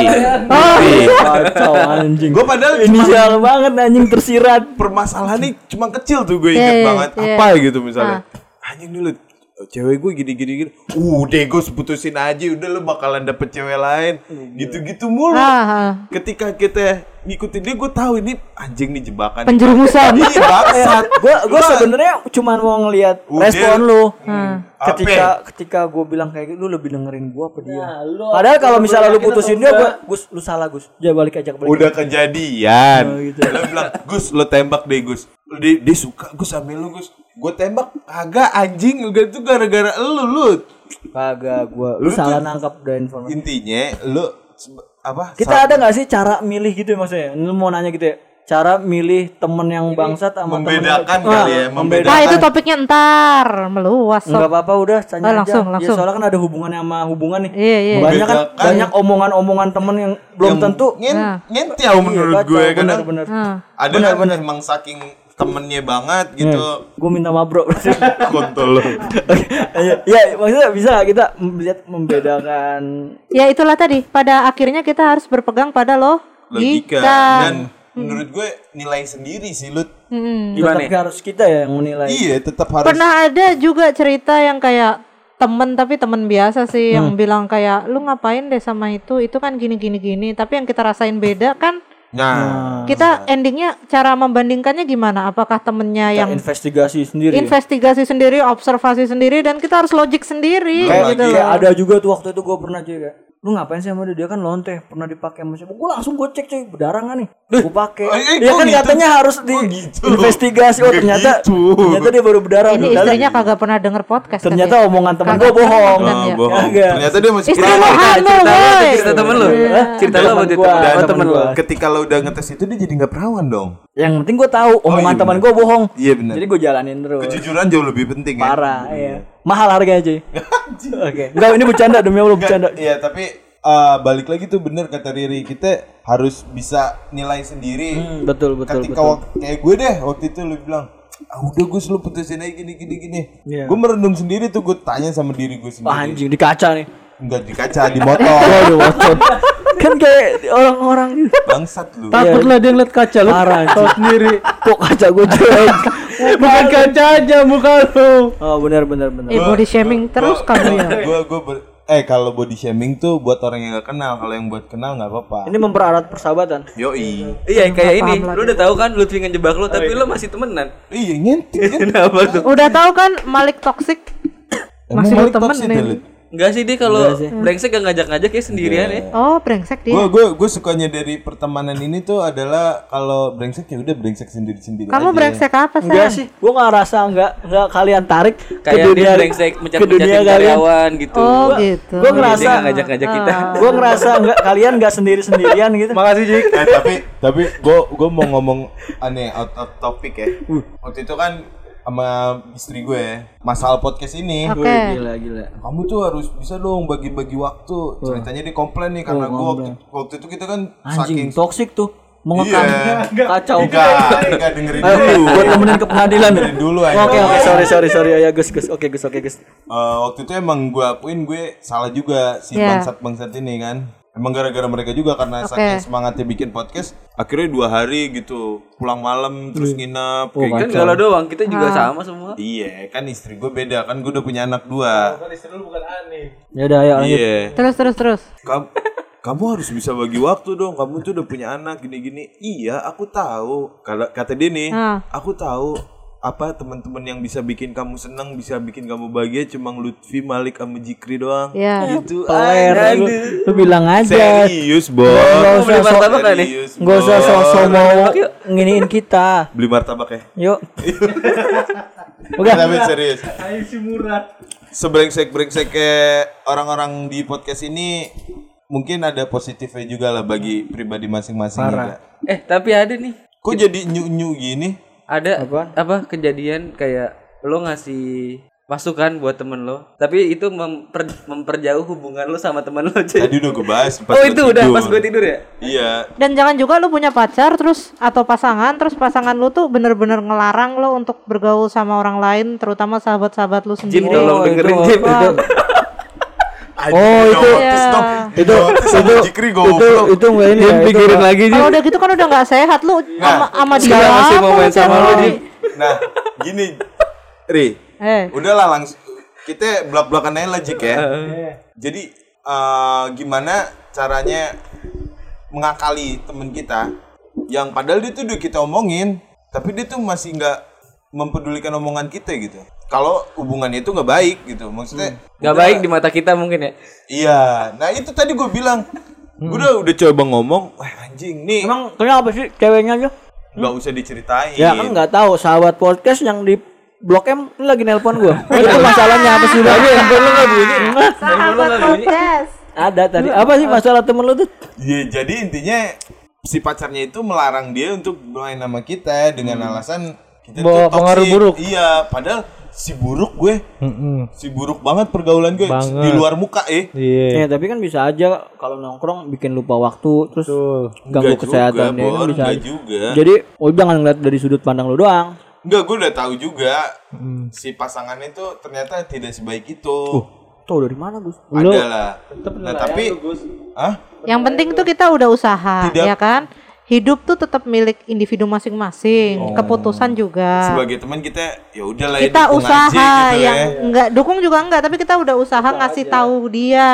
Oh. Anjing. Gue padahal cuma Inisial banget anjing tersirat. permasalahannya cuma kecil tuh gue Iya, inget iya, banget. iya. Apa gitu misalnya. Anjing dulu cewek gue gini gini gini. Udah gue putusin aja udah lu bakalan dapet cewek lain. Gitu-gitu mulu. ah, ah. Ketika kita ngikutin dia gue tahu ini anjing nih jebakan. penjerumusan Iya [LAUGHS] bangsat. Gue gue Lu- sebenarnya cuma mau ngelihat respon lu. Apa? Ketika ketika gue bilang kayak gitu lu lebih dengerin gue apa dia. Padahal kalau misalnya lu putusin dia gue Gus lu salah Gus. Dia balik aja balik. udah kejadian. Oh, gitu. Lo bilang, Gus, lo tembak deh, Gus. Dia, dia suka Gus sama lu, Gus. Gue tembak agak anjing, udah itu gara-gara lu, lu. Kagak gue lu salah nangkap dari informasi. Intinya, lu apa? Kita ada nggak sih cara milih gitu ya maksudnya? Lu mau nanya gitu ya? Cara milih temen yang bangsat sama temen membedakan yang- kali ya, Ah, membedakan. Nah itu topiknya ntar meluas. sob. Enggak apa-apa udah tanya Oh, langsung, aja. langsung. Ya, soalnya kan ada hubungannya sama hubungan nih. Iya iya. Banyak kan banyak omongan-omongan temen yang belum tentu Ngen, Nah. ngentiau menurut kacau, gue kan. bener-bener. Nah, Ada kan emang saking temennya banget gitu. Gue minta maaf bro. [LAUGHS] Kontol lo. ya, ya, maksudnya bisa nggak kita melihat membedakan ya itulah tadi. Pada akhirnya kita harus berpegang pada Logika logika. dan menurut gue nilai sendiri sih Lut. Hmm. Gimana? tetap harus kita ya yang menilai. Iya, tetap harus Pernah ada juga cerita yang kayak temen tapi temen biasa sih yang bilang kayak lu ngapain deh sama itu itu kan gini gini gini tapi yang kita rasain beda kan Nah, kita endingnya cara membandingkannya gimana? Apakah temennya yang investigasi sendiri. investigasi sendiri observasi sendiri dan kita harus logik sendiri Belum gitu Kayak ada juga tuh waktu itu gue pernah kayak lu ngapain sih sama dia dia kan lonte pernah dipakai sama siapa gue langsung gue cek cuy berdarah nggak nih gue pakai Oh, eh, dia kok kan gitu? katanya harus di investigasi oh Nggak ternyata gitu. ternyata dia baru berdarah ini Ternyata- istrinya kagak pernah denger podcast ternyata ya? omongan temen gue pernah bohong oh, ya. Kagak. Ternyata dia masih istri lu cerita lo boy cerita temen lu cerita lo gua. oh Temen lo gua. Ketika lo udah ngetes itu dia jadi nggak perawan dong. Yang penting gue tahu omongan iya teman gue bohong Iya benar. jadi gue jalanin terus Kejujuran jauh lebih penting ya. parah iya mahal harganya cuy [LAUGHS] oke enggak ini bercanda demi allah bercanda Iya, tapi eh, balik lagi tuh bener kata Riri, kita harus bisa nilai sendiri. Hmm, betul betul Ketika betul wak- kayak gue deh waktu itu lu bilang, ah udah gue selalu putusin aja gini gini gini. Iya. Gue merenung sendiri tuh gue tanya sama diri gue sendiri. anjing di kaca nih Enggak di kaca, di motor. [LAUGHS] Waduh, waduh. Kan kayak orang-orang Bangsat lu. Takut lah dia ngeliat kaca lu. Parah, Tahu sendiri. kok kaca gue cuy Bukan kaca aja muka lu. oh benar benar benar eh body shaming terus kamu ya Gue gue ber- eh kalau body shaming tuh buat orang yang gak kenal, kalau yang buat kenal nggak apa-apa. ini mempererat persahabatan Yoi. iya kayak ini lu udah tahu kan Lutfi ngejebak lu tapi lu masih temenan Iya ngentit kan. [LAUGHS] kenapa tuh udah tahu kan Malik toxic Masih lu ya, Lut? Enggak sih dia kalau brengsek gak ngajak-ngajak ya sendirian ya. Oh brengsek dia. Gue gue gue sukanya dari pertemanan ini tuh adalah kalau brengsek ya udah brengsek sendiri sendiri. kamu brengsek apa sih enggak sih. Gue nggak rasa enggak enggak kalian tarik ke kayak dia dunia brengsek ke dunia mencat-mencatin kalian. karyawan gitu. Oh gitu. Gue dia ngerasa ngajak-ngajak kita. Gue ngerasa enggak kalian enggak sendiri sendirian gitu. Makasih Jik. Eh, tapi tapi gue gue mau ngomong aneh out of topic ya. Waktu itu kan sama istri gue masalah podcast ini. oke gila gila Kamu tuh harus bisa dong bagi-bagi waktu. Ceritanya dia komplain nih karena gue waktu, waktu itu kita kan anjing saking toksik tuh mengekang Iya. [LAUGHS] kacau Enggak, enggak dengerin Ayo, dulu. gue temenin ke pengadilan Dengerin dulu aja. oke oke sorry sorry sorry ya Gus Gus oke Gus oke Gus Eh, waktu itu emang gue akuin gue salah juga si Iya. bangsat-bangsat ini kan. Emang gara-gara mereka juga karena Oke. saking semangatnya bikin podcast, akhirnya dua hari gitu pulang malam terus nginep kayak kan gitu. kalau doang kita juga sama semua Iya, kan istri gue beda kan gue udah punya anak dua. ya udah ayo lanjut Iya. terus terus terus Kamu kamu harus bisa bagi waktu dong. Kamu tuh udah punya anak gini-gini. Iya, aku tahu. Kalau kata dia nih, Ah. aku tahu apa teman-teman yang bisa bikin kamu senang, bisa bikin kamu bahagia cuma Lutfi, Malik, sama Jikri doang. ya Gitu. Peler, lu, lu bilang aja Serius, Bos. Nggak beli usah nggak nih? Serius, nggak usah Bos. sosok mau nginiin kita Beli martabak ya? yuk [LAUGHS] Oke. Tapi serius. Sebrengsek-brengsek kayak orang-orang di podcast ini mungkin ada positifnya juga lah bagi pribadi masing-masing ya. eh tapi ada nih Kok jadi nyu-nyu gini? Ada Apaan? apa kejadian kayak lo ngasih masukan buat temen lo tapi itu memper- memperjauh hubungan lo sama temen lo cuy Tadi udah gue bahas pas oh itu udah tidur. pas gue tidur ya Iya. dan jangan juga lu punya pacar terus atau pasangan terus pasangan lu tuh bener-bener ngelarang lo untuk bergaul sama orang lain terutama sahabat-sahabat lu Jim sendiri tolong dengerin Jim [LAUGHS] Oh, itu Ya. itu itu itu itu enggak ini ya, itu nggak- lagi kalau udah gitu kan udah nggak sehat lu sama sama dia sekarang masih mau main sama lu. Nah, gini. Ri, eh udahlah langsung kita belak-belakan aja lah Jik ya. Jadi eh, gimana caranya mengakali temen kita yang padahal dia tuh udah kita omongin, tapi dia tuh masih nggak mempedulikan omongan kita gitu. Kalau hubungannya itu nggak baik gitu, maksudnya nggak baik di mata kita mungkin ya Iya, nah itu tadi gue bilang, gue udah udah coba ngomong, wah anjing nih Emang kenapa sih ceweknya aja? nggak usah diceritain. Ya kan nggak tahu sahabat podcast yang di Blok M ini lagi nelpon gua. [LAUGHS] itu masalahnya apa sih? Lagi handphone lu enggak bunyi. sahabat podcast Ada tadi. Apa sih masalah temen lu tuh? Ya, jadi intinya si pacarnya itu melarang dia untuk main sama kita dengan alasan kita Bawa tuh pengaruh buruk. Iya, padahal si buruk gue, Mm-mm. si buruk banget pergaulan gue Banget. di luar muka eh. Iya. Ya, tapi kan bisa aja kalau nongkrong bikin lupa waktu terus Betul. ganggu Enggak kesehatan juga, dia kan Bor, bisa juga. Jadi, oh jangan ngeliat dari sudut pandang lu doang. Enggak, gue udah tahu juga si pasangan itu ternyata tidak sebaik itu. Tuh dari mana, Gus? Ada lah. Nah, tapi ah Yang penting tuh kita udah usaha, Tidak. ya kan? Hidup tuh tetap milik individu masing-masing, keputusan juga. sebagai teman kita ya udahlah ya kita dukung usaha aja gitu yang ya. enggak dukung juga enggak, tapi kita udah usaha ngasih tahu dia.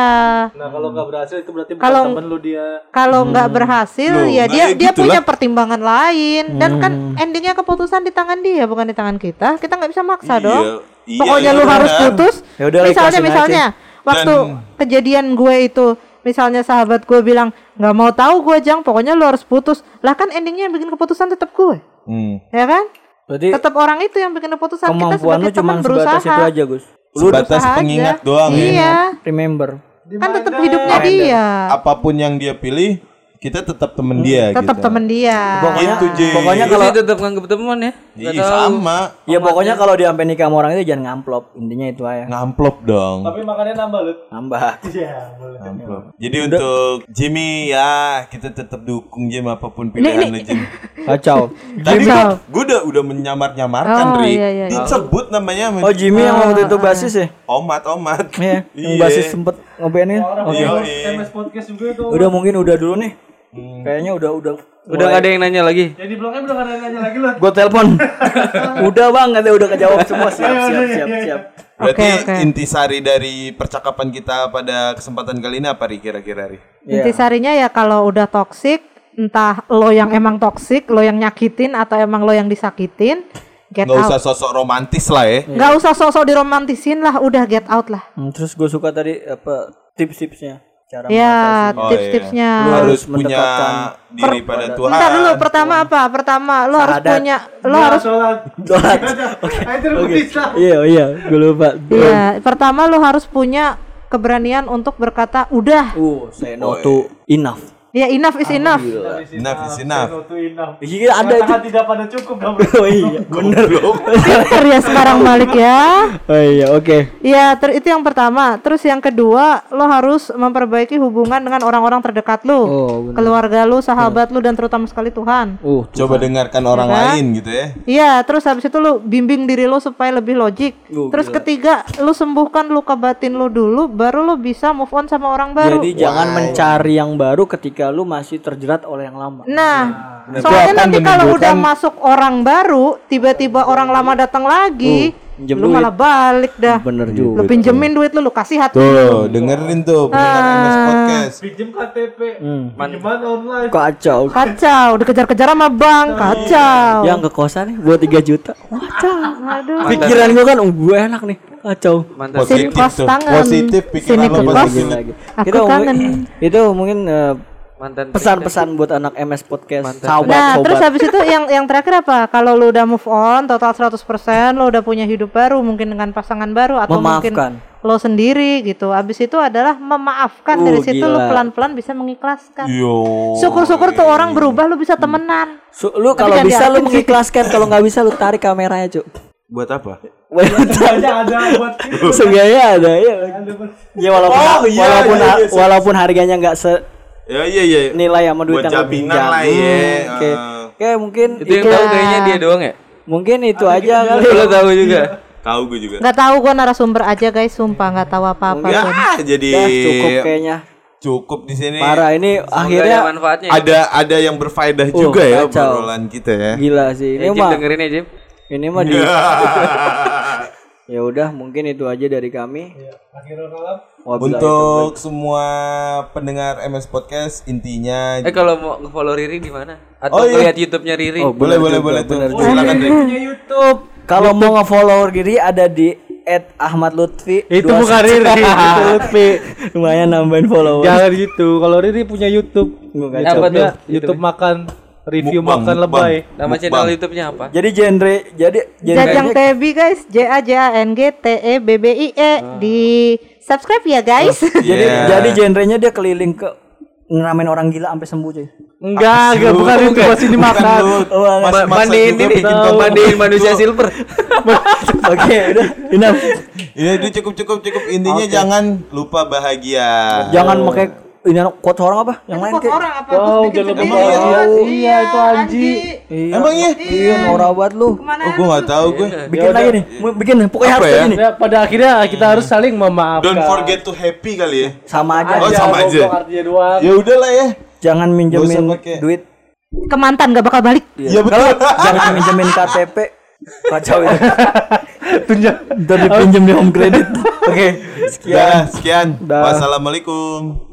Nah kalau nggak berhasil itu berarti bukan Kalau- temen lu dia. Kalau nggak berhasil Loh, ya nah dia ya dia gitulah. punya pertimbangan lain dan kan endingnya keputusan di tangan dia bukan di tangan kita. Kita nggak bisa maksa Iya, dong. iya, Pokoknya iya, lu harus putus. Ya udah, misalnya misalnya waktu Dan- kejadian gue itu misalnya sahabat gue bilang nggak mau tahu gue jang pokoknya lu harus putus lah kan endingnya yang bikin keputusan tetap gue Hmm. ya kan Berarti tetap orang itu yang bikin keputusan kita sebagai cuma teman berusaha sebatas itu aja, Gus. Lu Sebatas pengingat aja. doang ya. iya remember. kan tetap hidupnya dia Apa pun yang dia pilih, kita tetap temen dia tetap gitu. temen dia Pokoknya Gitu, Ji. pokoknya Gue kalau sih tetap nganggep teman ya. Iya, sama. ya pokoknya kalau dia sampai nikah sama orang itu jangan ngamplop. Intinya itu aja. Ngamplop dong. Tapi makannya nambah lu. Nambah. [LAUGHS] Iya boleh. Ngamplop. Jadi untuk Jimmy ya kita tetap dukung Jim apa pun pilihan lu Jim. Kacau. [LAUGHS] Tadi gua, gua udah udah menyamar-nyamarkan Oh, Ri. iya, iya, iya. Disebut namanya Oh Jimmy yang waktu itu basis ya? omat omat. Iya, yang Iya. basis sempet ngebandnya. Iya, Orang iya. MS podcast juga itu. Udah mungkin udah dulu nih. Kayaknya udah udah Udah gak ada yang nanya lagi. Jadi blognya udah nggak ada nanya lagi lu. Gue telepon. [LAUGHS] udah bang, katanya udah kejawab semua. [LAUGHS] Siap, siap, siap, siap. Berarti Oke, oke. intisari dari percakapan kita pada kesempatan kali ini apa Ri kira-kira Ri? Iya. Intisarinya ya kalau udah toxic, entah lo yang emang toxic, lo yang nyakitin atau emang lo yang disakitin, get Nggak out. usah sosok romantis lah ya. Nggak usah sosok diromantisin lah, udah get out lah. Hmm, terus gue suka tadi apa tips-tipsnya cara Ya, Oh, tips-tipsnya. Lu Harus harus punya diri pada Tuhan. Bentar dulu, pertama apa? Pertama lo harus Sahadat. punya, lo harus sholat. Sholat. [LAUGHS] Bisa. Iya, iya, gue lupa. Iya, pertama lo harus punya keberanian untuk berkata udah. Uh, say no Oh, to enough. Ya enough is enough. Enough is enough. Enough. Iya, ada itu. Tidak pada cukup dong. [LAUGHS] Oh iya, [LAUGHS] bener. Pinter ya sekarang Malik ya. Oh iya, oke. Iya, ter- itu yang pertama. Terus yang kedua, lo harus memperbaiki hubungan dengan orang-orang terdekat lo, Oh, bener. keluarga lo, sahabat lo, dan terutama sekali Tuhan. Uh, Coba dengarkan orang Ya kan? lain gitu ya. Iya, terus habis itu lo bimbing diri lo supaya lebih logik. Oh, terus ketiga, lo sembuhkan luka batin lo dulu, baru lo bisa move on sama orang baru. Jadi jangan mencari yang baru ketika lu masih terjerat oleh yang lama. Nah, Itu soalnya nanti kalau udah masuk orang baru, tiba-tiba orang lama datang lagi, pinjem lu duit. malah balik dah. Bener Lu juga. pinjemin duit lu, lu kasih hati. Tuh, dengerin tuh pendengar MS Podcast. Pinjem KTP. Hmm. Pinjaman online. Kacau. Kacau, dikejar-kejar sama bank, kacau. Yang ke kosan nih buat 3 juta. Kacau. Aduh. Pikiran gua kan, oh, gue enak nih. Kacau. Mantan Sini Positif tuh. tangan. Positif pikiran positif. Lagi. Aku Itu mungkin- kangen. Itu mungkin eh, mantan pesan-pesan buat anak MS podcast. Mantan. Sahabat, Nah, sobat. terus habis itu yang yang terakhir apa? Kalau lu udah move on total 100%, lu udah punya hidup baru mungkin dengan pasangan baru atau Memaafkan. mungkin lo sendiri gitu. Habis itu adalah memaafkan Uh, dari situ lu gila. pelan-pelan bisa mengikhlaskan. Yo. Syukur-syukur tuh orang berubah lu bisa temenan. Su- lu kalau bisa lu mengikhlaskan, kalau nggak bisa lu tarik kameranya, Cuk. Buat apa? Aja [LAUGHS] ada buat itu. Seenggaknya ada ya. Ya walaupun Oh, iya, walaupun iya, iya, walaupun harganya nggak Ya iya iya. senilai sama duit Buat yang jaminan pinjam. lah ya. Hmm, Oke. Ah. Oke, mungkin itu yang tahu kayaknya dia doang ya mungkin itu aja kali. lo tahu juga Tahu gue juga. Nggak tahu gua narasumber aja guys, sumpah nggak tahu apa-apa. Ya, pun. jadi Ya, cukup kayaknya. cukup di sini. Parah ini Semoga ada akhirnya manfaatnya Ada ada yang berfaedah Uh, juga ya kacau. obrolan kita ya. gila sih. Ini Jim mah dengerin ya Jim ini mah di [LAUGHS] [LAUGHS] Ya udah, mungkin itu aja dari kami. Wabillahi Untuk semua pendengar MS Podcast intinya eh kalau mau nge-follow Riri di mana atau Oh, iya. lihat YouTube-nya Riri Oh, boleh boleh boleh tuh. Silakan Rik. Punya YouTube. Kalau mau nge-follow diri ada di Ahmad Lutfi Itu 21. bukan Riri, [LAUGHS] itu Lutfi. Lumayan nambahin follower. Jangan gitu. Kalau Riri punya YouTube. Bukan. YouTube-nya tuh? YouTube makan review Mukbang, makan mukbang. lebay. Nama Mukbang. channel YouTube-nya apa? Jadi genre jadi Jajang genre TB guys, J A J A N G T E B B I E di subscribe ya guys. [LAUGHS] jadi Yeah. jadi genrenya dia keliling ke ngeramein orang gila sampai sembuh cuy. Enggak, enggak bukan itu pas ini makan. Oh, Mas Ma- mandiin ini, mandiin manusia silver. [LAUGHS] Oke, udah enough. Ini itu cukup cukup cukup intinya jangan lupa bahagia. Jangan pakai ini quote orang apa? Yang lain kayak orang apa? Wow, jangan lupa bahagia. Iya, itu Anji. Iya. Emang iya? Iya, norak banget lu. Ke mana? Oh, gua nggak tahu gue. Bikin lagi nih. Mau bikin pokoknya Apa harus ya? gini. Ya, pada akhirnya kita harus saling memaafkan. Don't forget to happy kali ya. Sama aja. Oh, sama aja. Ya udahlah ya. Jangan minjemin duit. Ke mantan gak bakal balik. Iya betul. Jangan minjemin KTP. Kacau itu. [LAUGHS] Tunjuk. Ntar dipinjem di home credit. [LAUGHS] Oke, sekian. Ya, sekian. Wassalamualaikum.